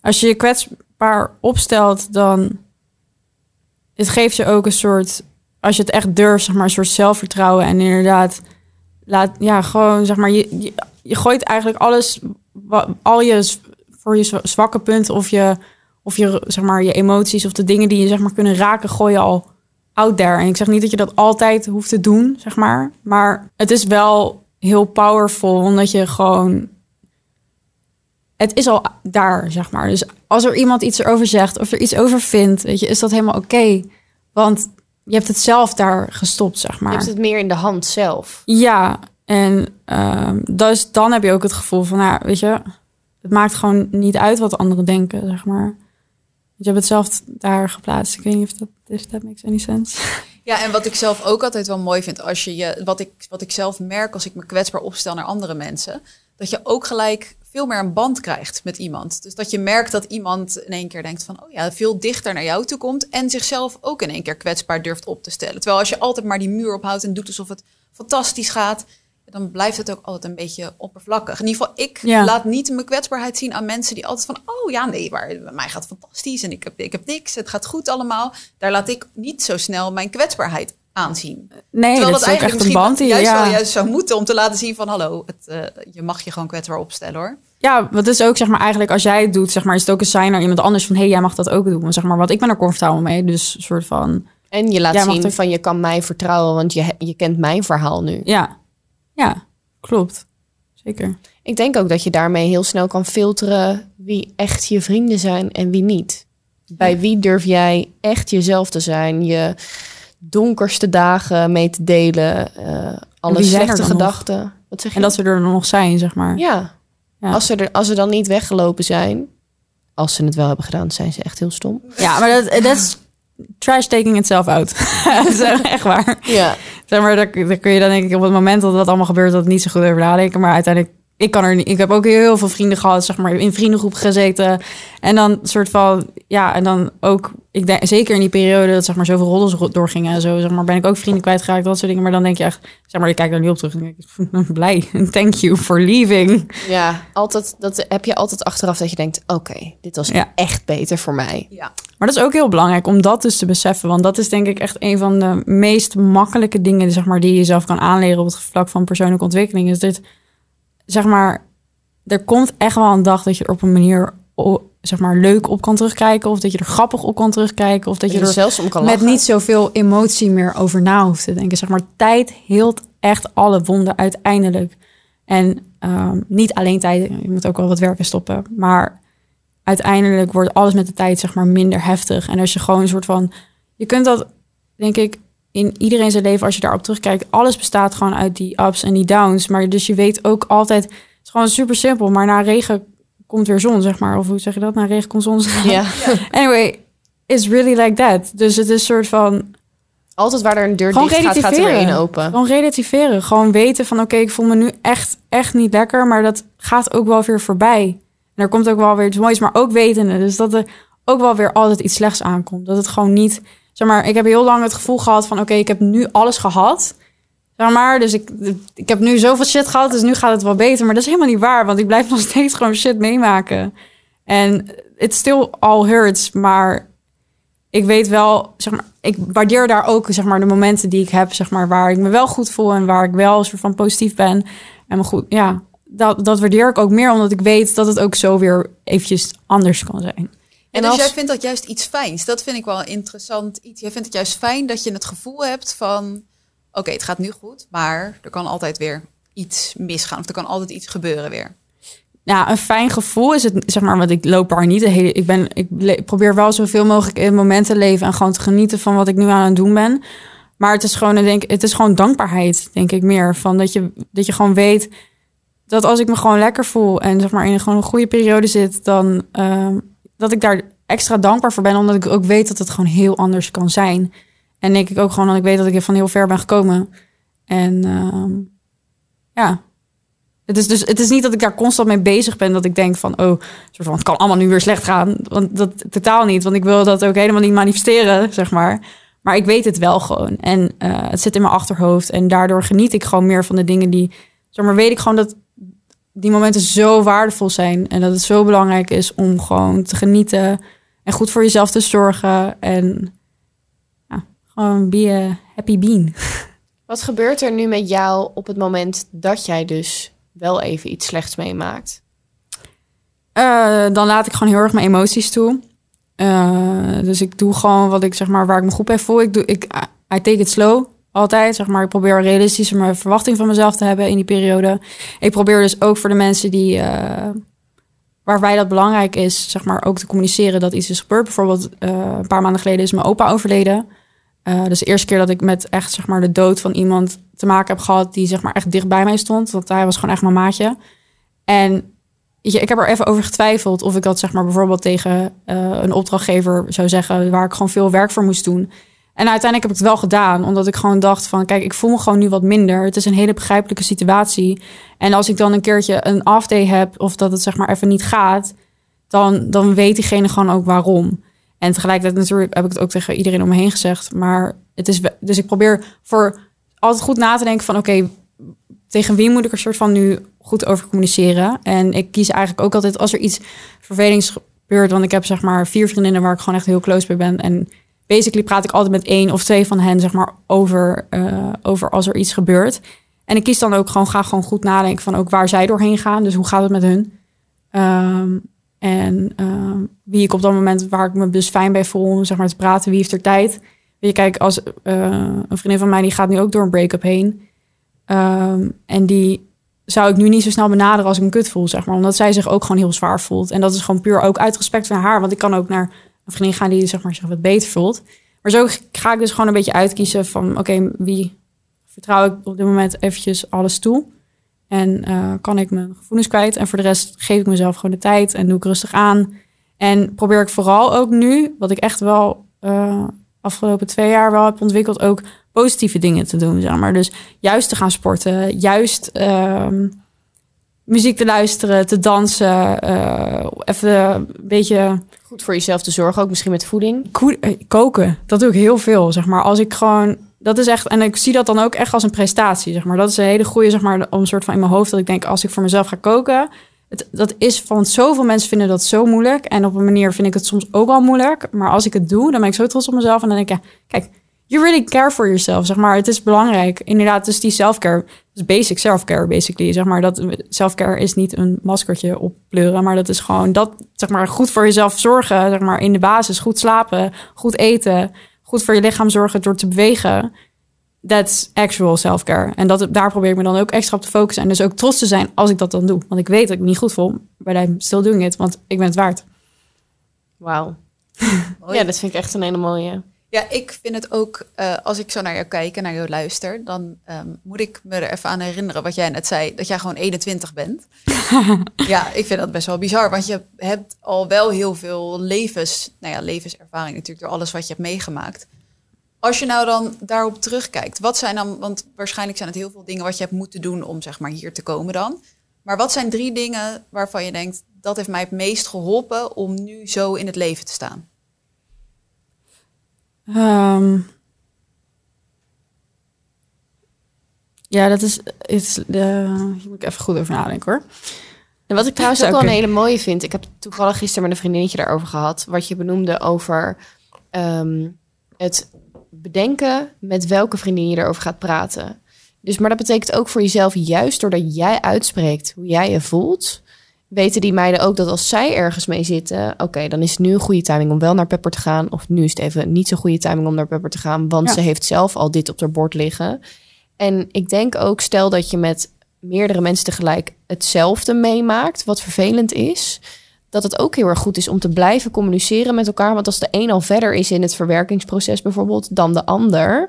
S2: als je je kwetsbaar opstelt, dan. Het geeft je ook een soort. Als je het echt durft, zeg maar, een soort zelfvertrouwen. En inderdaad, laat. Ja, gewoon zeg maar. Je, je, je gooit eigenlijk alles. Al je. voor je zwa- zwakke punten of je. Of je, zeg maar, je emoties of de dingen die je zeg maar kunnen raken, gooi je al out there. En ik zeg niet dat je dat altijd hoeft te doen, zeg maar. Maar het is wel heel powerful, omdat je gewoon... Het is al daar, zeg maar. Dus als er iemand iets erover zegt of er iets over vindt, weet je, is dat helemaal oké. Want je hebt het zelf daar gestopt, zeg
S1: Je
S2: maar.
S1: hebt het meer in de hand zelf.
S2: Ja, en ehm, dus dan heb je ook het gevoel van, nou, weet je, het maakt gewoon niet uit wat anderen denken, zeg maar. Je hebt het zelf daar geplaatst. Ik weet niet of dat, if that makes any sense.
S3: Ja, en wat ik zelf ook altijd wel mooi vind, als je je, wat ik, wat ik zelf merk als ik me kwetsbaar opstel naar andere mensen, dat je ook gelijk veel meer een band krijgt met iemand. Dus dat je merkt dat iemand in één keer denkt van, oh ja, veel dichter naar jou toe komt en zichzelf ook in één keer kwetsbaar durft op te stellen. Terwijl als je altijd maar die muur ophoudt en doet alsof het fantastisch gaat, dan blijft het ook altijd een beetje oppervlakkig. In ieder geval, ik
S2: Ja.
S3: laat niet mijn kwetsbaarheid zien aan mensen die altijd van, oh ja, nee, maar bij mij gaat het fantastisch en ik heb, ik heb niks, het gaat goed allemaal. Daar laat ik niet zo snel mijn kwetsbaarheid aanzien.
S2: Nee,
S3: Terwijl
S2: dat is ook echt een band die
S3: juist
S2: ja.
S3: wel juist zou moeten om te laten zien van, hallo, het, eh, je mag je gewoon kwetsbaar opstellen hoor.
S2: Ja, wat is ook zeg maar eigenlijk als jij het doet, zeg maar, is het ook een sign naar iemand anders van, hé, hey, jij mag dat ook doen. Zeg maar, want ik ben er comfortabel mee, dus een soort van,
S1: En je laat zien
S2: er-
S1: van je kan mij vertrouwen, want je, je kent mijn verhaal nu.
S2: ja, ja, klopt, zeker.
S1: Ik denk ook dat je daarmee heel snel kan filteren wie echt je vrienden zijn en wie niet. Bij wie durf jij echt jezelf te zijn, je donkerste dagen mee te delen, eh alle slechte
S2: nog?
S1: gedachten. Wat zeg je?
S2: En dat ze er nog zijn, zeg maar.
S1: ja.
S2: Ja.
S1: Als, ze er, als ze dan niet weggelopen zijn, als ze het wel hebben gedaan, zijn ze echt heel stom.
S2: Ja, maar dat, dat is trash taking itself out. dat is echt waar.
S1: Ja,
S2: Zeg maar, daar, daar kun je dan denk ik op het moment dat dat allemaal gebeurt, dat niet zo goed over nadenken. Maar uiteindelijk, ik kan er niet. Ik heb ook heel veel vrienden gehad, zeg maar, in vriendengroep gezeten. En dan soort van, ja, en dan ook, ik denk zeker in die periode dat zeg maar zoveel roddels ro- doorgingen en zo, zeg maar, ben ik ook vrienden kwijtgeraakt, dat soort dingen. Maar dan denk je echt, zeg maar, ik kijk daar nu op terug en denk ik, blij. Thank you for leaving.
S1: ja altijd, dat heb je altijd achteraf dat je denkt, oké, dit was
S2: Ja.
S1: echt beter voor mij.
S3: Ja.
S2: Maar dat is ook heel belangrijk om dat dus te beseffen. Want dat is denk ik echt een van de meest makkelijke dingen zeg maar, die je jezelf kan aanleren op het vlak van persoonlijke ontwikkeling. Is dit, zeg maar, er komt echt wel een dag dat je er op een manier zeg maar, leuk op kan terugkijken. Of dat je er grappig op kan terugkijken. Of dat
S1: Dat
S2: je
S1: er zelfs om kan
S2: met
S1: lachen.
S2: niet zoveel emotie meer over na hoeft te denken. Zeg maar, tijd heelt echt alle wonden uiteindelijk. En ehm, niet alleen tijd, je moet ook wel wat werken stoppen. Maar uiteindelijk wordt alles met de tijd zeg maar minder heftig. En als je gewoon een soort van, je kunt dat denk ik in iedereen zijn leven, als je daarop terugkijkt, alles bestaat gewoon uit die ups en die downs. Maar dus je weet ook altijd, het is gewoon super simpel, maar na regen komt weer zon, zeg maar. Of hoe zeg je dat? Na regen komt zon.
S1: Ja.
S2: anyway, it's really like that. Dus het is een soort van,
S1: Altijd waar er een deur dicht gaat, gaat er weer één open.
S2: gewoon relativeren. Gewoon weten van, oké, ik voel me nu echt, echt niet lekker, maar dat gaat ook wel weer voorbij. En er komt ook wel weer iets moois, maar ook wetende. Dus dat er ook wel weer altijd iets slechts aankomt. Dat het gewoon niet, zeg maar, ik heb heel lang het gevoel gehad van, oké, ik heb nu alles gehad. Zeg maar, dus ik, ik heb nu zoveel shit gehad, dus nu gaat het wel beter. Maar dat is helemaal niet waar, want ik blijf nog steeds gewoon shit meemaken. En it still all hurts, maar ik weet wel, zeg maar, ik waardeer daar ook zeg maar de momenten die ik heb, zeg maar, waar ik me wel goed voel en waar ik wel een soort van positief ben. En me goed, ja, dat, dat waardeer ik ook meer, omdat ik weet dat het ook zo weer eventjes anders kan zijn.
S3: En,
S1: En
S3: dus
S1: als-
S3: jij vindt dat juist iets fijns. Dat vind ik wel interessant iets. Jij vindt het juist fijn dat je het gevoel hebt van... oké, het gaat nu goed, maar er kan altijd weer iets misgaan. Of er kan altijd iets gebeuren weer.
S2: Ja, een fijn gevoel is het, zeg maar, want ik loop daar niet de hele. Ik ben, ik probeer wel zoveel mogelijk in het moment te leven en gewoon te genieten van wat ik nu aan het doen ben. Maar het is gewoon, ik denk, het is gewoon dankbaarheid, denk ik meer. Van dat je, dat je gewoon weet dat als ik me gewoon lekker voel en zeg maar in een, gewoon een goede periode zit, dan ehm, dat ik daar extra dankbaar voor ben, omdat ik ook weet dat het gewoon heel anders kan zijn. En denk ik ook gewoon dat ik weet dat ik van heel ver ben gekomen. En ehm, ja, het is dus het is niet dat ik daar constant mee bezig ben dat ik denk van oh, soort van het kan allemaal nu weer slecht gaan, want dat totaal niet, want ik wil dat ook helemaal niet manifesteren, zeg maar. Maar ik weet het wel gewoon en eh, het zit in mijn achterhoofd en daardoor geniet ik gewoon meer van de dingen die, zeg maar, weet ik gewoon dat die momenten zo waardevol zijn en dat het zo belangrijk is om gewoon te genieten en goed voor jezelf te zorgen en ja, gewoon be a happy bean.
S1: Wat gebeurt er nu met jou op het moment dat jij dus wel even iets slechts meemaakt?
S2: Eh, dan laat ik gewoon heel erg mijn emoties toe. Eh, dus ik doe gewoon wat ik zeg maar waar ik me goed bij voel. Ik doe ik I take it slow altijd zeg maar. Ik probeer realistisch mijn verwachting van mezelf te hebben in die periode. Ik probeer dus ook voor de mensen die eh, waarbij dat belangrijk is, zeg maar ook te communiceren dat iets is gebeurd. Bijvoorbeeld eh, een paar maanden geleden is mijn opa overleden. Dus de eerste keer dat ik met echt zeg maar de dood van iemand te maken heb gehad die zeg maar echt dicht bij mij stond, want hij was gewoon echt mijn maatje. En ik heb er even over getwijfeld of ik dat zeg maar bijvoorbeeld tegen een opdrachtgever zou zeggen waar ik gewoon veel werk voor moest doen. En uiteindelijk heb ik het wel gedaan, omdat ik gewoon dacht van kijk, ik voel me gewoon nu wat minder. Het is een hele begrijpelijke situatie. En als ik dan een keertje een off day heb of dat het zeg maar even niet gaat, dan, dan weet diegene gewoon ook waarom. En tegelijkertijd natuurlijk heb ik het ook tegen iedereen om me heen gezegd. Maar het is, dus ik probeer voor altijd goed na te denken van oké, tegen wie moet ik er soort van nu goed over communiceren? En ik kies eigenlijk ook altijd als er iets vervelings gebeurt, want ik heb zeg maar vier vriendinnen waar ik gewoon echt heel close bij ben. En basically praat ik altijd met één of twee van hen zeg maar over, eh, over als er iets gebeurt. En ik kies dan ook gewoon, ga gewoon goed nadenken van ook waar zij doorheen gaan. Dus hoe gaat het met hun? Ehm, en ehm, wie ik op dat moment waar ik me dus fijn bij voel om zeg maar te praten, wie heeft er tijd. Weet je, kijk, als eh, een vriendin van mij die gaat nu ook door een break-up heen. Ehm, en die zou ik nu niet zo snel benaderen als ik me kut voel, zeg maar. Omdat zij zich ook gewoon heel zwaar voelt. En dat is gewoon puur ook uit respect voor haar. Want ik kan ook naar een vriendin gaan die zeg maar, zich wat beter voelt. Maar zo ga ik dus gewoon een beetje uitkiezen van... oké, wie vertrouw ik op dit moment eventjes alles toe? En eh, kan ik mijn gevoelens kwijt? En voor de rest geef ik mezelf gewoon de tijd en doe ik rustig aan. En probeer ik vooral ook nu, wat ik echt wel eh, afgelopen twee jaar wel heb ontwikkeld... ook positieve dingen te doen, zeg maar. Dus juist te gaan sporten, juist ehm, muziek te luisteren, te dansen, eh, even een beetje
S1: Goed voor jezelf te zorgen, ook misschien met voeding.
S2: eh, koken. Dat doe ik heel veel, zeg maar. Als ik gewoon, dat is echt, en ik zie dat dan ook echt als een prestatie, zeg maar. Dat is een hele goede, zeg maar, om soort van in mijn hoofd dat ik denk, als ik voor mezelf ga koken, het, dat is van zoveel mensen vinden dat zo moeilijk en op een manier vind ik het soms ook wel moeilijk, maar als ik het doe, dan ben ik zo trots op mezelf en dan denk ik, ja, kijk, you really care for yourself, zeg maar. Het is belangrijk. Inderdaad, dus die self-care, dus basic self-care basically, zeg maar. Dat self-care is niet een maskertje oppleuren, maar dat is gewoon dat, zeg maar, goed voor jezelf zorgen, zeg maar, in de basis, goed slapen, goed eten, goed voor je lichaam zorgen door te bewegen. That's actual self-care. En dat, daar probeer ik me dan ook extra op te focussen. En dus ook trots te zijn als ik dat dan doe. Want ik weet dat ik me niet goed voel, but I'm still doing it, want ik ben het waard.
S1: Wauw. Ja, dat vind ik echt een hele mooie.
S3: Ja, ik vind het ook, eh, als ik zo naar jou kijk en naar jou luister, dan ehm, moet ik me er even aan herinneren wat jij net zei, dat jij gewoon 21 bent. ja, ik vind dat best wel bizar, want je hebt al wel heel veel levens, nou ja, levenservaring natuurlijk door alles wat je hebt meegemaakt. Als je nou dan daarop terugkijkt, wat zijn dan, want waarschijnlijk zijn het heel veel dingen wat je hebt moeten doen om zeg maar hier te komen dan. Maar wat zijn drie dingen waarvan je denkt, dat heeft mij het meest geholpen om nu zo in het leven te staan?
S2: Ehm, ja, dat is, is de, hier moet ik even goed over nadenken hoor.
S1: En wat ik trouwens ook wel een hele mooie vind. Ik heb toevallig gisteren met een vriendinnetje daarover gehad. Wat je benoemde over ehm, het bedenken met welke vriendin je erover gaat praten. Dus, maar dat betekent ook voor jezelf, juist doordat jij uitspreekt hoe jij je voelt, weten die meiden ook dat als zij ergens mee zitten, oké, dan is het nu een goede timing om wel naar Pepper te gaan. Of nu is het even niet zo'n goede timing om naar Pepper te gaan, want
S2: Ja.
S1: ze heeft zelf al dit op haar bord liggen. En ik denk ook, stel dat je met meerdere mensen tegelijk hetzelfde meemaakt, wat vervelend is, dat het ook heel erg goed is om te blijven communiceren met elkaar. Want als de een al verder is in het verwerkingsproces bijvoorbeeld dan de ander,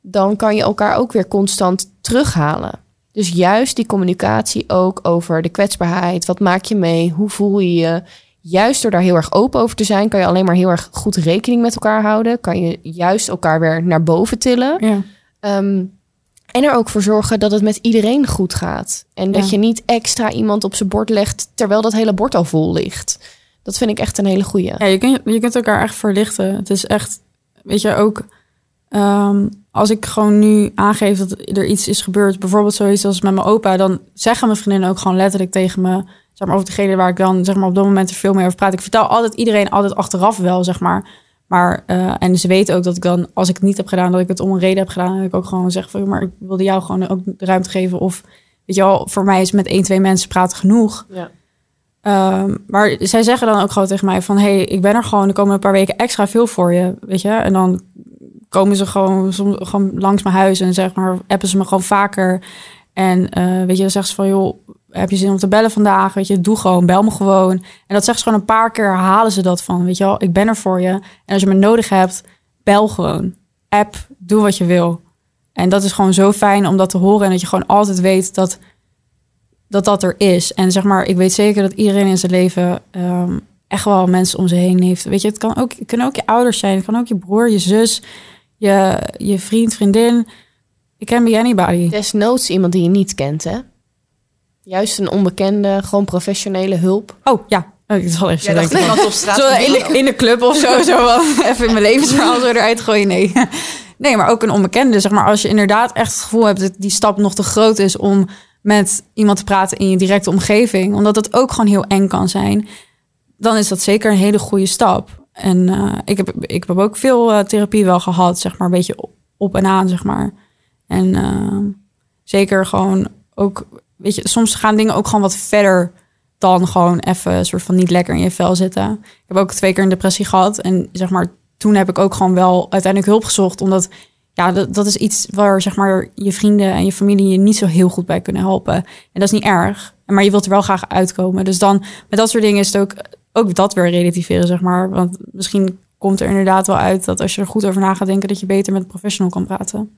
S1: dan kan je elkaar ook weer constant terughalen. Dus juist die communicatie ook over de kwetsbaarheid. Wat maak je mee? Hoe voel je je? Juist door daar heel erg open over te zijn, kan je alleen maar heel erg goed rekening met elkaar houden. Kan je juist elkaar weer naar boven tillen.
S2: Ja.
S1: Ehm, en er ook voor zorgen dat het met iedereen goed gaat. En dat
S2: Ja.
S1: je niet extra iemand op zijn bord legt terwijl dat hele bord al vol ligt. Dat vind ik echt een hele goeie.
S2: Ja, je, kunt, je kunt elkaar echt verlichten. Het is echt, weet je, ook ehm, als ik gewoon nu aangeef dat er iets is gebeurd, bijvoorbeeld zoiets als met mijn opa, dan zeggen mijn vriendinnen ook gewoon letterlijk tegen me, zeg maar, over degene waar ik dan zeg maar, op dat moment er veel meer over praat. Ik vertel altijd iedereen altijd achteraf wel, zeg maar. Maar, eh, en ze weten ook dat ik dan, als ik het niet heb gedaan, dat ik het om een reden heb gedaan. En ik ook gewoon zeg van, maar ik wilde jou gewoon ook de ruimte geven. Of, weet je wel, voor mij is met één, twee mensen praten genoeg.
S1: Ja.
S2: Ehm, maar zij zeggen dan ook gewoon tegen mij van... hey, ik ben er gewoon, er komen een paar weken extra veel voor je, weet je. En dan komen ze gewoon, soms, gewoon langs mijn huis en zeg maar, appen ze me gewoon vaker. En eh, weet je, dan zeggen ze van, joh, heb je zin om te bellen vandaag? Weet je, doe gewoon, bel me gewoon. En dat zeggen ze gewoon een paar keer, herhalen ze dat van, weet je wel, ik ben er voor je. En als je me nodig hebt, bel gewoon. App, doe wat je wil. En dat is gewoon zo fijn om dat te horen en dat je gewoon altijd weet dat dat dat er is. En zeg maar, ik weet zeker dat iedereen in zijn leven ehm, echt wel mensen om zich heen heeft. Weet je, het kan ook, het kunnen ook je ouders zijn, het kan ook je broer, je zus, je, je vriend, vriendin. Ik ken be anybody.
S1: Desnoods iemand die je niet kent, hè? Juist een onbekende, gewoon professionele hulp.
S2: Oh ja, Oh, ik zal even
S3: dacht
S2: denken.
S3: iemand op straat.
S2: Zo in de, in de club of zo, zo even in mijn levensverhaal zo eruit gooien. Nee. nee, maar ook een onbekende. Zeg maar, als je inderdaad echt het gevoel hebt dat die stap nog te groot is om met iemand te praten in je directe omgeving, omdat het ook gewoon heel eng kan zijn, dan is dat zeker een hele goede stap. En eh, ik, heb, ik heb ook veel eh, therapie wel gehad, zeg maar, een beetje op, en aan, zeg maar. En eh, zeker gewoon ook, weet je, soms gaan dingen ook gewoon wat verder dan gewoon even een soort van niet lekker in je vel zitten. Ik heb ook twee keer een depressie gehad. En zeg maar, toen heb ik ook gewoon wel uiteindelijk hulp gezocht. Omdat ja, dat, dat is iets waar zeg maar je vrienden en je familie je niet zo heel goed bij kunnen helpen. En dat is niet erg. Maar je wilt er wel graag uitkomen. Dus dan met dat soort dingen is het ook, ook dat weer relativeren, zeg maar. Want misschien komt er inderdaad wel uit dat als je er goed over na gaat denken, dat je beter met een professional kan praten.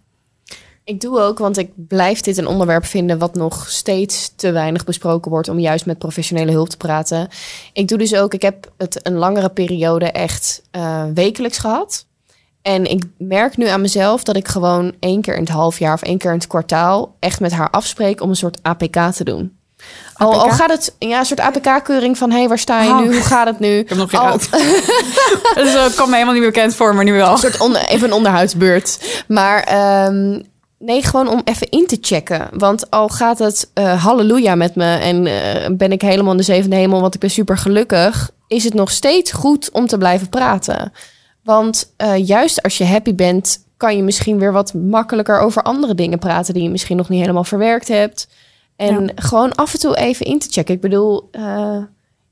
S1: Ik doe ook, want ik blijf dit een onderwerp vinden wat nog steeds te weinig besproken wordt om juist met professionele hulp te praten. Ik doe dus ook, ik heb het een langere periode echt eh, wekelijks gehad. En ik merk nu aan mezelf dat ik gewoon één keer in het half jaar of één keer in het kwartaal echt met haar afspreek om een soort APK te doen. Al, gaat het, ja, een soort APK-keuring van, hé, hey, waar sta je
S2: Oh.
S1: nu? Hoe gaat het nu?
S2: Ik heb nog geen
S1: Al-
S2: dus dat kwam me helemaal niet bekend voor, maar nu wel.
S1: Een soort onder, even een onderhoudsbeurt. Maar ehm, nee, gewoon om even in te checken. Want al gaat het eh, halleluja met me en eh, ben ik helemaal in de zevende hemel, want ik ben super gelukkig, is het nog steeds goed om te blijven praten. Want eh, juist als je happy bent, kan je misschien weer wat makkelijker over andere dingen praten die je misschien nog niet helemaal verwerkt hebt. En
S2: Ja.
S1: gewoon af en toe even in te checken. Ik bedoel, eh,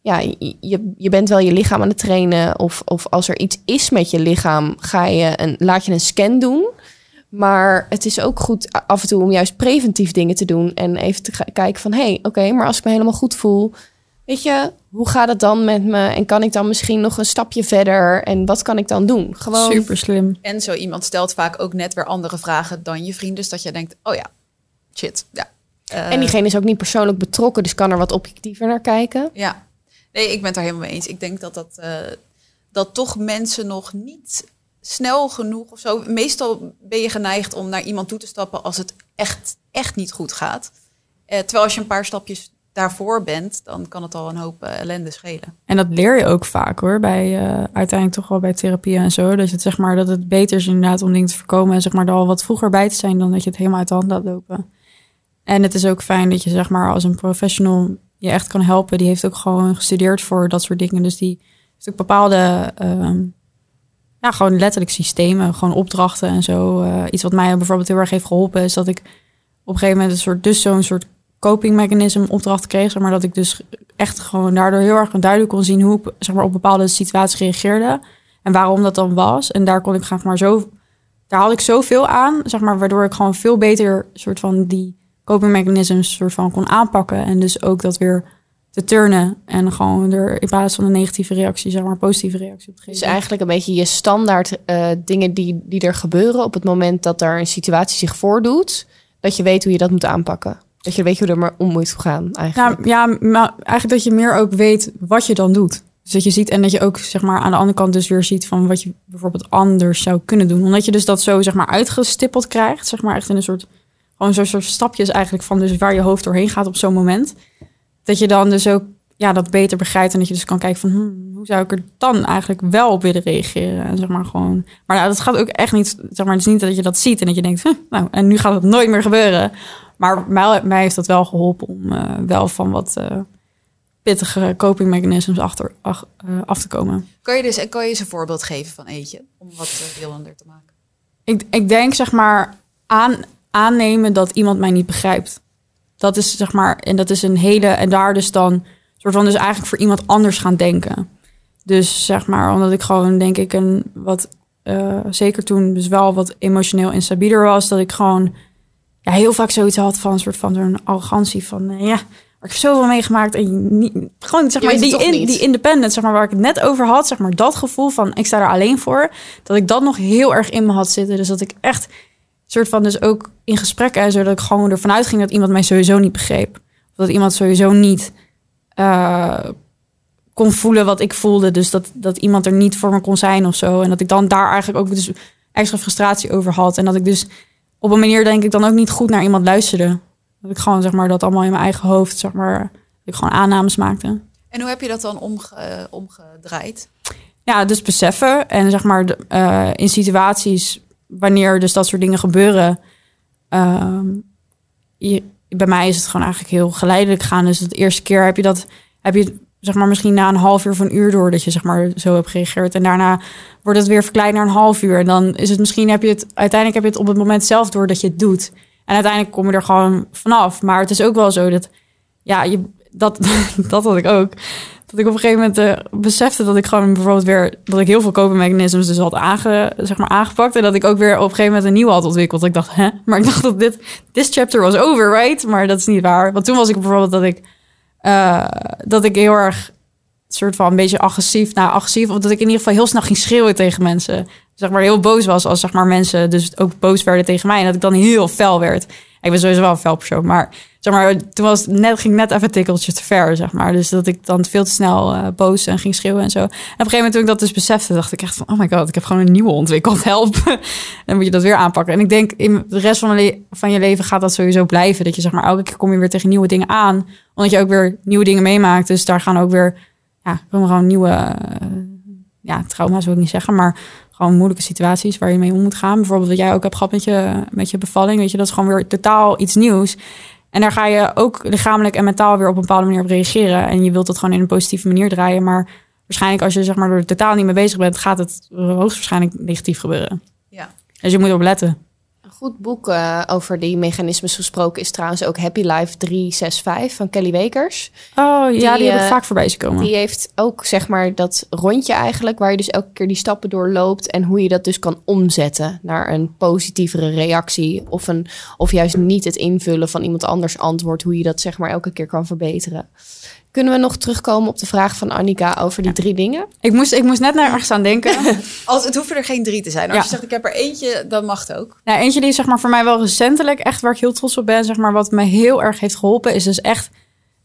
S1: ja, je, je bent wel je lichaam aan het trainen. Of, of als er iets is met je lichaam, ga je een, laat je een scan doen. Maar het is ook goed af en toe om juist preventief dingen te doen. En even te kijken van, hé, hey, oké, maar als ik me helemaal goed voel... weet je, hoe gaat het dan met me? En kan ik dan misschien nog een stapje verder? En wat kan ik dan doen? Gewoon
S2: Super slim.
S3: En zo iemand stelt vaak ook net weer andere vragen dan je vriend. Dus dat je denkt, oh ja, shit. Ja. Eh,
S1: En diegene is ook niet persoonlijk betrokken, dus kan er wat objectiever naar kijken.
S3: Ja, nee, ik ben het daar helemaal mee eens. Ik denk dat dat, eh, dat toch mensen nog niet snel genoeg of zo. Meestal ben je geneigd om naar iemand toe te stappen als het echt, echt niet goed gaat. Eh, terwijl als je een paar stapjes daarvoor bent, dan kan het al een hoop ellende schelen.
S2: En dat leer je ook vaak hoor, bij eh, uiteindelijk toch wel bij therapie en zo. Je het zeg maar dat het beter is inderdaad om dingen te voorkomen en zeg maar er al wat vroeger bij te zijn dan dat je het helemaal uit de hand laat lopen. En het is ook fijn dat je zeg maar als een professional je echt kan helpen. Die heeft ook gewoon gestudeerd voor dat soort dingen. Dus die heeft ook bepaalde, ehm, ja, gewoon letterlijk systemen, gewoon opdrachten en zo. Eh, iets wat mij bijvoorbeeld heel erg heeft geholpen is dat ik op een gegeven moment een soort, dus zo'n soort coping mechanism opdracht kreeg. Zeg maar dat ik dus echt gewoon daardoor heel erg duidelijk kon zien hoe ik zeg maar, op bepaalde situaties reageerde. En waarom dat dan was. En daar kon ik zeg maar zo, daar had ik zoveel aan, zeg maar, waardoor ik gewoon veel beter soort van die coping mechanisms soort van kon aanpakken. En dus ook dat weer te turnen. En gewoon er in plaats van een negatieve reactie, zeg maar, positieve reactie op te geven.
S1: Dus eigenlijk een beetje je standaard eh, dingen die, die er gebeuren op het moment dat er een situatie zich voordoet, dat je weet hoe je dat moet aanpakken. Dat je weet hoe er maar om moet gaan eigenlijk.
S2: Ja, ja, maar eigenlijk dat je meer ook weet wat je dan doet. Dus dat je ziet en dat je ook zeg maar aan de andere kant dus weer ziet van wat je bijvoorbeeld anders zou kunnen doen. Omdat je dus dat zo zeg maar uitgestippeld krijgt, zeg maar echt in een soort gewoon zo'n soort stapjes eigenlijk van dus waar je hoofd doorheen gaat op zo'n moment. Dat je dan dus ook ja, dat beter begrijpt en dat je dus kan kijken van hmm, hoe zou ik er dan eigenlijk wel op willen reageren en zeg maar gewoon. Maar nou, dat gaat ook echt niet zeg maar het is niet dat je dat ziet en dat je denkt huh, nou en nu gaat het nooit meer gebeuren. Maar mij, mij heeft dat wel geholpen om eh, wel van wat eh, pittige coping mechanisms achter, ach- eh, af te komen.
S3: Kan je, dus, kan je eens een voorbeeld geven van eentje? Om wat uh, beeldender te maken.
S2: Ik, ik denk zeg maar aan, aannemen dat iemand mij niet begrijpt. Dat is zeg maar, en dat is een hele, en daar dus dan soort van dus eigenlijk voor iemand anders gaan denken. Dus zeg maar, omdat ik gewoon denk ik een wat, eh, zeker toen dus wel wat emotioneel instabieler was, dat ik gewoon ja, heel vaak zoiets had van een soort van zo'n arrogantie van eh, ja, maar ik heb zoveel meegemaakt en niet, gewoon zeg maar die, in, die independence, zeg maar waar ik het net over had, zeg maar dat gevoel van ik sta er alleen voor, dat ik dat nog heel erg in me had zitten. Dus dat ik echt soort van dus ook in gesprekken en zo dat ik gewoon ervan uitging dat iemand mij sowieso niet begreep, of dat iemand sowieso niet eh, kon voelen wat ik voelde, dus dat dat iemand er niet voor me kon zijn of zo, en dat ik dan daar eigenlijk ook dus extra frustratie over had en dat ik dus op een manier denk ik dan ook niet goed naar iemand luisterde. Dat ik gewoon zeg maar dat allemaal in mijn eigen hoofd zeg maar dat ik gewoon aannames maakte.
S3: En hoe heb je dat dan omge, omgedraaid?
S2: Ja, dus beseffen en zeg maar eh, in situaties wanneer dus dat soort dingen gebeuren. ehm, bij mij is het gewoon eigenlijk heel geleidelijk gaan. Dus de eerste keer heb je dat, heb je zeg maar misschien na een half uur of een uur door dat je zeg maar zo hebt gereageerd. En daarna wordt het weer verkleind naar een half uur. En dan is het misschien heb je het uiteindelijk heb je het op het moment zelf door dat je het doet. En uiteindelijk kom je er gewoon vanaf. Maar het is ook wel zo dat ja, je, dat, dat had ik ook. Dat ik op een gegeven moment eh, besefte dat ik gewoon bijvoorbeeld weer... dat ik heel veel coping mechanisms dus had aange, zeg maar, aangepakt. En dat ik ook weer op een gegeven moment een nieuwe had ontwikkeld. Ik dacht, hè? Maar ik dacht dat dit... This chapter was over, right? Maar dat is niet waar. Want toen was ik bijvoorbeeld dat ik... eh, dat ik heel erg soort van een beetje agressief... Nou, agressief. Of dat ik in ieder geval heel snel ging schreeuwen tegen mensen. Zeg maar heel boos was als zeg maar mensen dus ook boos werden tegen mij. En dat ik dan heel fel werd. Ik ben sowieso wel een fel persoon, maar zeg maar, toen was net, ging net even een tikkeltje te ver, zeg maar. Dus dat ik dan veel te snel eh, boos en ging schreeuwen en zo. En op een gegeven moment toen ik dat dus besefte, dacht ik echt van, oh my god, ik heb gewoon een nieuwe ontwikkeld, help. dan moet je dat weer aanpakken. En ik denk, in de rest van, van je leven gaat dat sowieso blijven. Dat je zeg maar, elke keer kom je weer tegen nieuwe dingen aan, omdat je ook weer nieuwe dingen meemaakt. Dus daar gaan ook weer, ja, gewoon nieuwe, eh, ja, trauma's wil ik niet zeggen, maar gewoon moeilijke situaties waar je mee om moet gaan. Bijvoorbeeld wat jij ook hebt gehad met je, met je bevalling. Weet je, dat is gewoon weer totaal iets nieuws. En daar ga je ook lichamelijk en mentaal weer op een bepaalde manier op reageren. En je wilt het gewoon in een positieve manier draaien. Maar waarschijnlijk als je zeg maar, er totaal niet mee bezig bent, gaat het hoogstwaarschijnlijk negatief gebeuren.
S3: Ja.
S2: Dus je moet erop letten.
S1: Goed boek eh, over die mechanismes gesproken is trouwens ook Happy Life 365 van Kelly Wekers.
S2: Oh ja, die,
S1: Die,
S2: heb ik
S1: eh,
S2: vaak voorbij zien komen.
S1: Die heeft ook zeg maar dat rondje eigenlijk, waar je dus elke keer die stappen doorloopt en hoe je dat dus kan omzetten naar een positievere reactie of, een, of juist niet het invullen van iemand anders antwoord, hoe je dat zeg maar elke keer kan verbeteren. Kunnen we nog terugkomen op de vraag van Annika over die drie dingen?
S2: Ik moest, ik moest net naar ergens aan denken.
S3: Als, het hoeven er geen drie te zijn. Als
S2: Ja.
S3: je zegt, ik heb er eentje, dan mag het ook.
S2: Nou, eentje die zeg maar voor mij wel recentelijk echt waar ik heel trots op ben, zeg maar wat me heel erg heeft geholpen, is dus echt,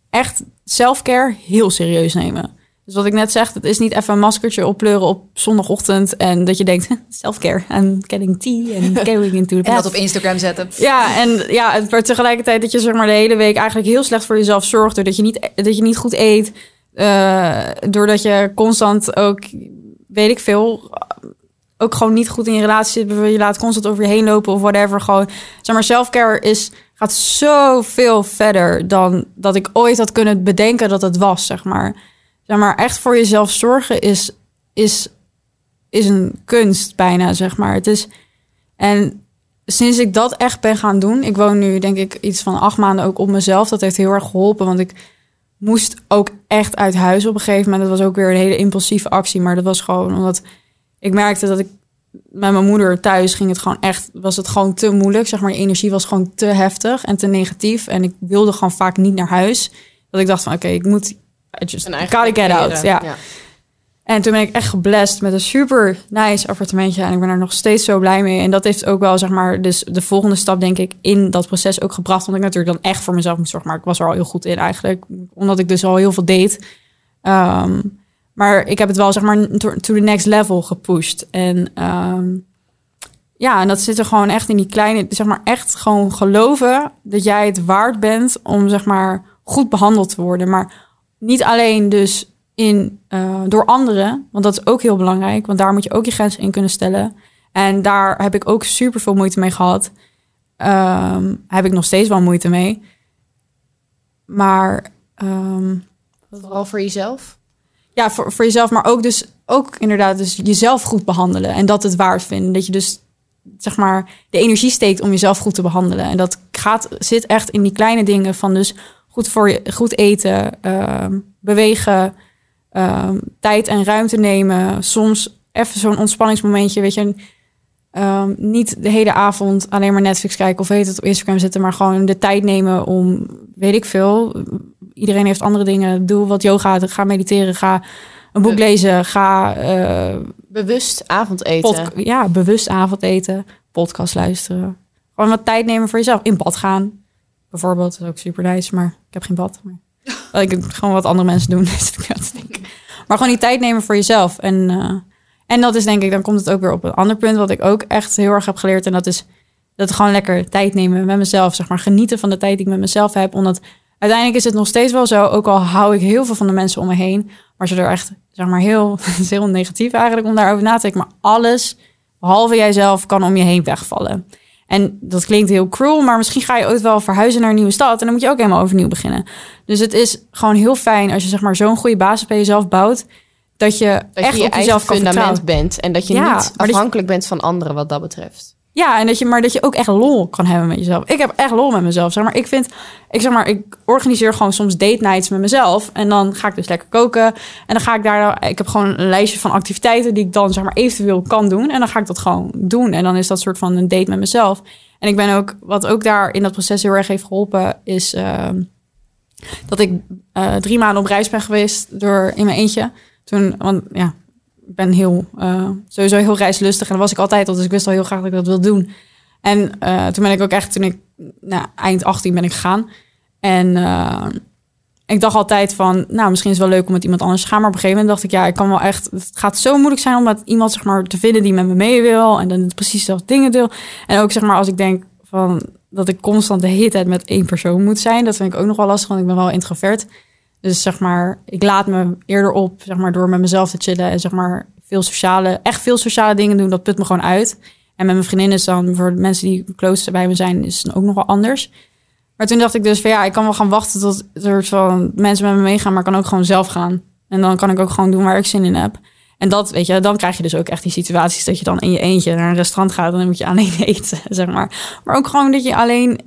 S2: echt self-care heel serieus nemen. Dus wat ik net zeg, het is niet even een maskertje oppleuren op zondagochtend en dat je denkt, self-care, I'm getting tea and going into the
S3: En dat
S2: bath.
S3: op Instagram zetten.
S2: Ja, en ja, het wordt tegelijkertijd dat je zeg maar de hele week eigenlijk heel slecht voor jezelf zorgt. Doordat je niet, dat je niet goed eet. eh, doordat je constant ook, weet ik veel, ook gewoon niet goed in je relatie zit. Bijvoorbeeld, Je laat constant over je heen lopen of whatever. Gewoon, zeg maar, self-care is, gaat zoveel verder dan dat ik ooit had kunnen bedenken dat het was, zeg maar. Zeg maar, echt voor jezelf zorgen is, is, is een kunst bijna, zeg maar. Het is, en sinds ik dat echt ben gaan doen, ik woon nu denk ik iets van acht maanden ook op mezelf. Dat heeft heel erg geholpen, want ik moest ook echt uit huis op een gegeven moment. Dat was ook weer een hele impulsieve actie, maar dat was gewoon omdat ik merkte dat ik met mijn moeder thuis ging het gewoon echt, was het gewoon te moeilijk. Zeg maar, de energie was gewoon te heftig en te negatief. En ik wilde gewoon vaak niet naar huis. Dat ik dacht van, oké, ik moet, I just gotta get out.
S1: creëren.
S2: Ja. En toen ben ik echt geblest met een super nice appartementje. En ik ben er nog steeds zo blij mee. En dat heeft ook wel, zeg maar, dus de volgende stap, denk ik, in dat proces ook gebracht. Want ik natuurlijk dan echt voor mezelf moest zorgen. Maar ik was er al heel goed in eigenlijk. Omdat ik dus al heel veel deed. Ehm, maar ik heb het wel, zeg maar, to to the next level gepusht. En ehm, ja, en dat zit er gewoon echt in die kleine, zeg maar, echt gewoon geloven dat jij het waard bent om, zeg maar, goed behandeld te worden. Maar niet alleen dus in, eh, door anderen, want dat is ook heel belangrijk, want daar moet je ook je grenzen in kunnen stellen. En daar heb ik ook super veel moeite mee gehad. Ehm, heb ik nog steeds wel moeite mee. Maar ehm,
S1: Vooral voor jezelf.
S2: ja, voor, voor jezelf, maar ook dus ook inderdaad dus jezelf goed behandelen en dat het waard vinden. Dat je dus zeg maar de energie steekt om jezelf goed te behandelen. En dat gaat, zit echt in die kleine dingen van dus goed voor je, goed eten, ehm, bewegen, ehm, tijd en ruimte nemen. Soms even zo'n ontspanningsmomentje, weet je. Ehm, niet de hele avond alleen maar Netflix kijken of weet het op Instagram zitten, maar gewoon de tijd nemen om, weet ik veel. Iedereen heeft andere dingen. Doe wat yoga, ga mediteren, ga een boek lezen, ga eh,
S1: Bewust avondeten.
S2: Ja, bewust avondeten, podcast luisteren. Gewoon wat tijd nemen voor jezelf. In bad gaan, bijvoorbeeld. Is ook super maar ik heb geen bad. Maar ik heb gewoon wat andere mensen doen. Dus ik. Maar gewoon die tijd nemen voor jezelf. En, eh, en dat is denk ik, dan komt het ook weer op een ander punt... wat ik ook echt heel erg heb geleerd. En dat is dat gewoon lekker tijd nemen met mezelf. Zeg maar genieten van de tijd die ik met mezelf heb. Omdat uiteindelijk is het nog steeds wel zo... ook al hou ik heel veel van de mensen om me heen... maar je er echt, zeg maar, heel, heel negatief eigenlijk om daarover na te denken. Maar alles, behalve jijzelf, kan om je heen wegvallen. En dat klinkt heel cruel, maar misschien ga je ooit wel verhuizen naar een nieuwe stad. En dan moet je ook helemaal overnieuw beginnen. Dus het is gewoon heel fijn als je zeg maar zo'n goede basis bij jezelf bouwt. Dat je
S1: Dat
S2: echt
S1: je je
S2: op
S1: eigen
S2: jezelf kan
S1: fundament
S2: vertrouwen.
S1: bent. En dat je
S2: Ja,
S1: niet
S2: dat je-
S1: afhankelijk bent van anderen wat dat betreft.
S2: Ja, en dat je, maar dat je ook echt lol kan hebben met jezelf. Ik heb echt lol met mezelf. Zeg maar, ik vind, ik zeg maar, ik organiseer gewoon soms date nights met mezelf. En dan ga ik dus lekker koken. En dan ga ik daar, ik heb gewoon een lijstje van activiteiten die ik dan zeg maar eventueel kan doen. En dan ga ik dat gewoon doen. En dan is dat soort van een date met mezelf. En ik ben ook, wat ook daar in dat proces heel erg heeft geholpen, is ehm, dat ik eh, drie maanden op reis ben geweest door in mijn eentje. Toen, want ja, ben heel, eh, sowieso heel reislustig. En dat was ik altijd al, dus ik wist al heel graag dat ik dat wil doen. En eh, toen ben ik ook echt, toen ik nou, eind 18 ben ik gegaan. En eh, ik dacht altijd van, nou, misschien is het wel leuk om met iemand anders te gaan. Maar op een gegeven moment dacht ik, ja, ik kan wel echt, het gaat zo moeilijk zijn om met iemand zeg maar te vinden die met me mee wil. En dan precies dezelfde dingen wil. En ook zeg maar als ik denk van dat ik constant de hele tijd met één persoon moet zijn. Dat vind ik ook nog wel lastig, want ik ben wel introvert. Dus zeg maar, ik laat me eerder op, zeg maar, door met mezelf te chillen en zeg maar veel sociale, echt veel sociale dingen doen. Dat put me gewoon uit. En met mijn vriendinnen is dan, voor de mensen die close bij me zijn, is het ook nog wel anders. Maar toen dacht ik dus van ja, ik kan wel gaan wachten tot er van mensen met me meegaan, maar ik kan ook gewoon zelf gaan. En dan kan ik ook gewoon doen waar ik zin in heb. En dat, weet je, dan krijg je dus ook echt die situaties dat je dan in je eentje naar een restaurant gaat en dan moet je alleen eten, zeg maar. Maar ook gewoon dat je alleen,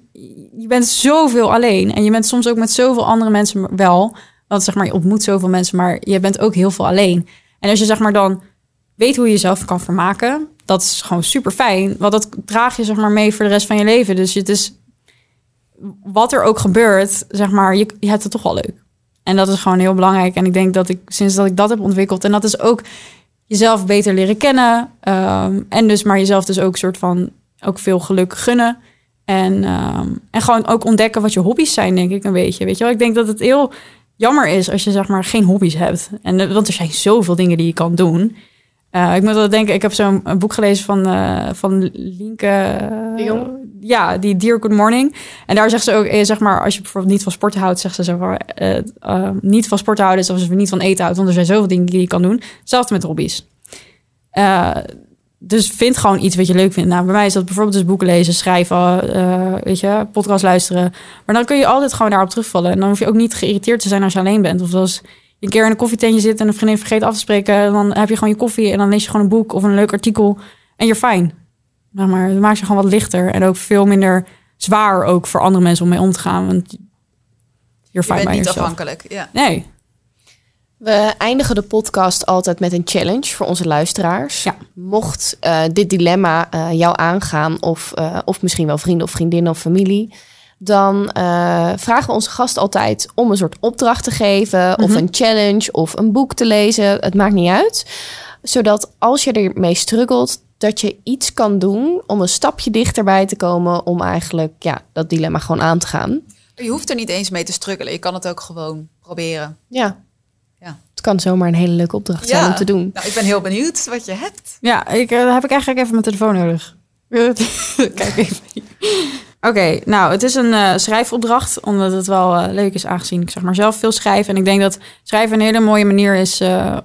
S2: je bent zoveel alleen en je bent soms ook met zoveel andere mensen wel. Want zeg maar, je ontmoet zoveel mensen, maar je bent ook heel veel alleen. En als je zeg maar dan weet hoe je jezelf kan vermaken, dat is gewoon super fijn. Want dat draag je zeg maar mee voor de rest van je leven. Dus het is wat er ook gebeurt, zeg maar, je, je hebt het toch wel leuk. En dat is gewoon heel belangrijk. En ik denk dat ik sinds dat ik dat heb ontwikkeld... en dat is ook jezelf beter leren kennen. ehm, en dus maar jezelf dus ook soort van ook veel geluk gunnen. En, ehm, en gewoon ook ontdekken wat je hobby's zijn, denk ik een beetje. Weet je wel? Ik denk dat het heel jammer is als je zeg maar geen hobby's hebt. En, eh, want er zijn zoveel dingen die je kan doen. Eh, ik moet wel denken, ik heb zo'n boek gelezen van, eh van Lienke...
S1: De Jong?
S2: Ja, die Dear Good Morning. En daar zegt ze ook, eh, zeg maar, als je bijvoorbeeld niet van sporten houdt, zegt ze eh, eh, niet van sporten houden is alsof je niet van eten houdt, want er zijn zoveel dingen die je kan doen. Hetzelfde met hobby's. Eh, dus vind gewoon iets wat je leuk vindt. Nou, bij mij is dat bijvoorbeeld dus boeken lezen, schrijven, eh, weet je, podcast luisteren. Maar dan kun je altijd gewoon daarop terugvallen. En dan hoef je ook niet geïrriteerd te zijn als je alleen bent. Of als een keer in een koffietentje zit en een vriendin vergeet af te spreken, dan heb je gewoon je koffie en dan lees je gewoon een boek of een leuk artikel en you're fine. Zeg maar, het maakt je gewoon wat lichter en ook veel minder zwaar ook voor andere mensen om mee om te gaan. Want you're
S3: Je bent
S2: bij
S3: niet
S2: yourself.
S3: afhankelijk. Ja.
S2: Nee,
S1: We eindigen de podcast altijd met een challenge voor onze luisteraars.
S2: Ja.
S1: Mocht eh, dit dilemma eh, jou aangaan, of, eh, of misschien wel vrienden of vriendinnen of familie, dan eh, vragen we onze gast altijd om een soort opdracht te geven, of
S2: Mhm.
S1: een challenge, of een boek te lezen. Het maakt niet uit. Zodat als je ermee struggelt, dat je iets kan doen om een stapje dichterbij te komen om eigenlijk ja, dat dilemma gewoon aan te gaan.
S3: Je hoeft er niet eens mee te struggelen. Je kan het ook gewoon proberen.
S1: Ja.
S3: Ja.
S1: Het kan zomaar een hele leuke opdracht zijn om te doen.
S3: Nou, ik ben heel benieuwd wat je hebt.
S2: Ja, ik, eh, heb ik eigenlijk even mijn telefoon nodig. Kijk even. Oké, nou, het is een eh, schrijfopdracht, omdat het wel eh, leuk is aangezien ik zeg maar zelf veel schrijf. En ik denk dat schrijven een hele mooie manier is eh,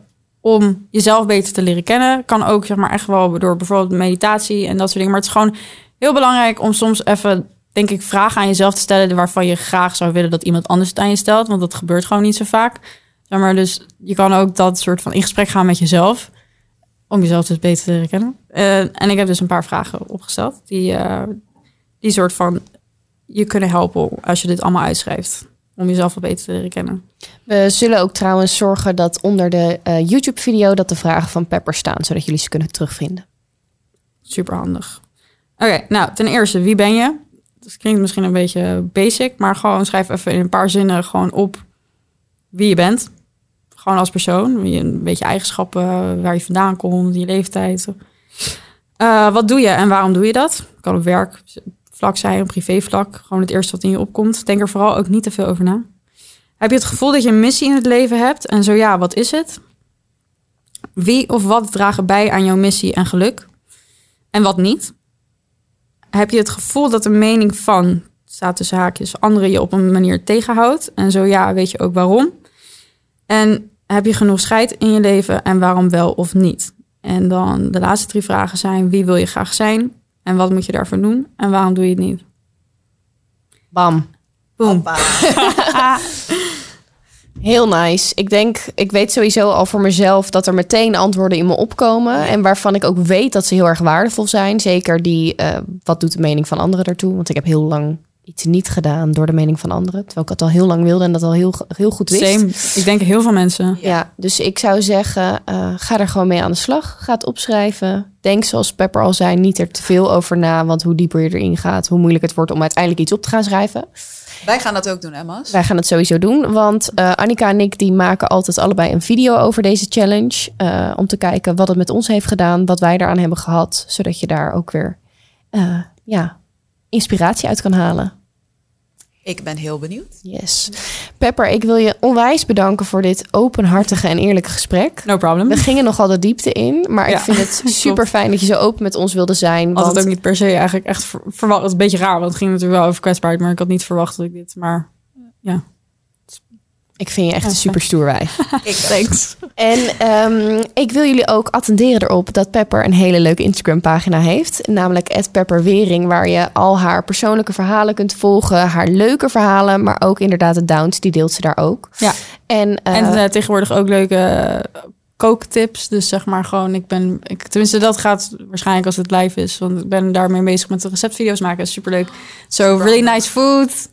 S2: om jezelf beter te leren kennen. Kan ook zeg maar echt wel door bijvoorbeeld meditatie en dat soort dingen. Maar het is gewoon heel belangrijk om soms even, denk ik, vragen aan jezelf te stellen waarvan je graag zou willen dat iemand anders het aan je stelt. Want dat gebeurt gewoon niet zo vaak. Zeg maar, dus je kan ook dat soort van in gesprek gaan met jezelf. Om jezelf dus beter te leren kennen. En ik heb dus een paar vragen opgesteld. Die, die soort van je kunnen helpen als je dit allemaal uitschrijft. Om jezelf wat beter te leren kennen.
S1: We zullen ook trouwens zorgen dat onder de eh, YouTube-video dat de vragen van Pepper staan, zodat jullie ze kunnen terugvinden.
S2: Super handig. Oké, nou ten eerste, wie ben je? Dat klinkt misschien een beetje basic, maar gewoon schrijf even in een paar zinnen gewoon op wie je bent. Gewoon als persoon, wie- een beetje eigenschappen, waar je vandaan komt, je leeftijd. Eh, wat doe je en waarom doe je dat? Kan op werk vlak zijn, op privévlak. Gewoon het eerste wat in je opkomt. Denk er vooral ook niet te veel over na. Heb je het gevoel dat je een missie in het leven hebt? En zo ja, wat is het? Wie of wat dragen bij aan jouw missie en geluk? En wat niet? Heb je het gevoel dat de mening van, staat tussen haakjes, anderen je op een manier tegenhoudt? En zo ja, weet je ook waarom? En heb je genoeg scheid in je leven en waarom wel of niet? En dan de laatste drie vragen zijn: wie wil je graag zijn? En wat moet je daarvoor doen? En waarom doe je het niet?
S1: Bam.
S2: Boom.
S1: Heel nice. Ik denk, ik weet sowieso al voor mezelf dat er meteen antwoorden in me opkomen. En waarvan ik ook weet dat ze heel erg waardevol zijn. Zeker die, eh, wat doet de mening van anderen daartoe? Want ik heb heel lang iets niet gedaan door de mening van anderen. Terwijl ik het al heel lang wilde en dat al heel, heel goed wist.
S2: Same. Ik denk heel veel mensen.
S1: Ja. dus ik zou zeggen, eh, ga er gewoon mee aan de slag. Ga het opschrijven. Denk zoals Pepper al zei, niet er te veel over na. Want hoe dieper je erin gaat, hoe moeilijk het wordt om uiteindelijk iets op te gaan schrijven.
S3: Wij gaan dat ook doen, Emma's.
S1: Wij gaan het sowieso doen, want eh, Annika en ik die maken altijd allebei een video over deze challenge. eh, om te kijken wat het met ons heeft gedaan, wat wij daaraan hebben gehad. Zodat je daar ook weer eh, ja, inspiratie uit kan halen.
S3: Ik ben heel benieuwd.
S1: Yes. Pepper, ik wil je onwijs bedanken voor dit openhartige en eerlijke gesprek.
S2: No problem.
S1: We gingen nogal de diepte in, maar ik vind het super fijn dat je zo open met ons wilde zijn.
S2: Had
S1: Want
S2: het ook niet per se eigenlijk echt ver- verwacht. Het is een beetje raar, want het ging natuurlijk wel over kwetsbaarheid. Maar ik had niet verwacht dat ik dit... Maar ja,
S1: ik vind je echt een super stoer wijf.
S3: Ik
S2: thanks.
S1: En ehm, ik wil jullie ook attenderen erop dat Pepper een hele leuke Instagram pagina heeft. Namelijk @pepperwering, waar je al haar persoonlijke verhalen kunt volgen. Haar leuke verhalen, maar ook inderdaad de downs, die deelt ze daar ook.
S2: Ja.
S1: En, eh,
S2: En eh, tegenwoordig ook leuke eh, kooktips. Dus zeg maar gewoon, ik ben... Ik, tenminste, dat gaat waarschijnlijk als het live is. Want ik ben daarmee bezig met de receptvideo's maken. Superleuk. So, really nice food.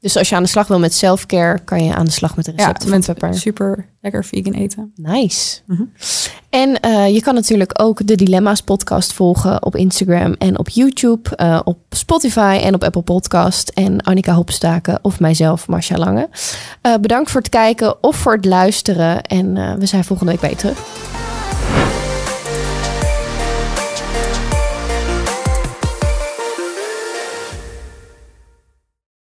S1: Dus als je aan de slag wil met self-care, kan je aan de slag met de
S2: Ja,
S1: recepten van
S2: met
S1: Pepper.
S2: super lekker vegan eten.
S1: Nice.
S2: Mhm.
S1: En eh, je kan natuurlijk ook de Dilemma's podcast volgen op Instagram en op YouTube, eh, op Spotify en op Apple Podcast. En Annika Hopstaken of mijzelf, Marcia Lange. Eh, bedankt voor het kijken of voor het luisteren. En we zijn volgende week bij je terug.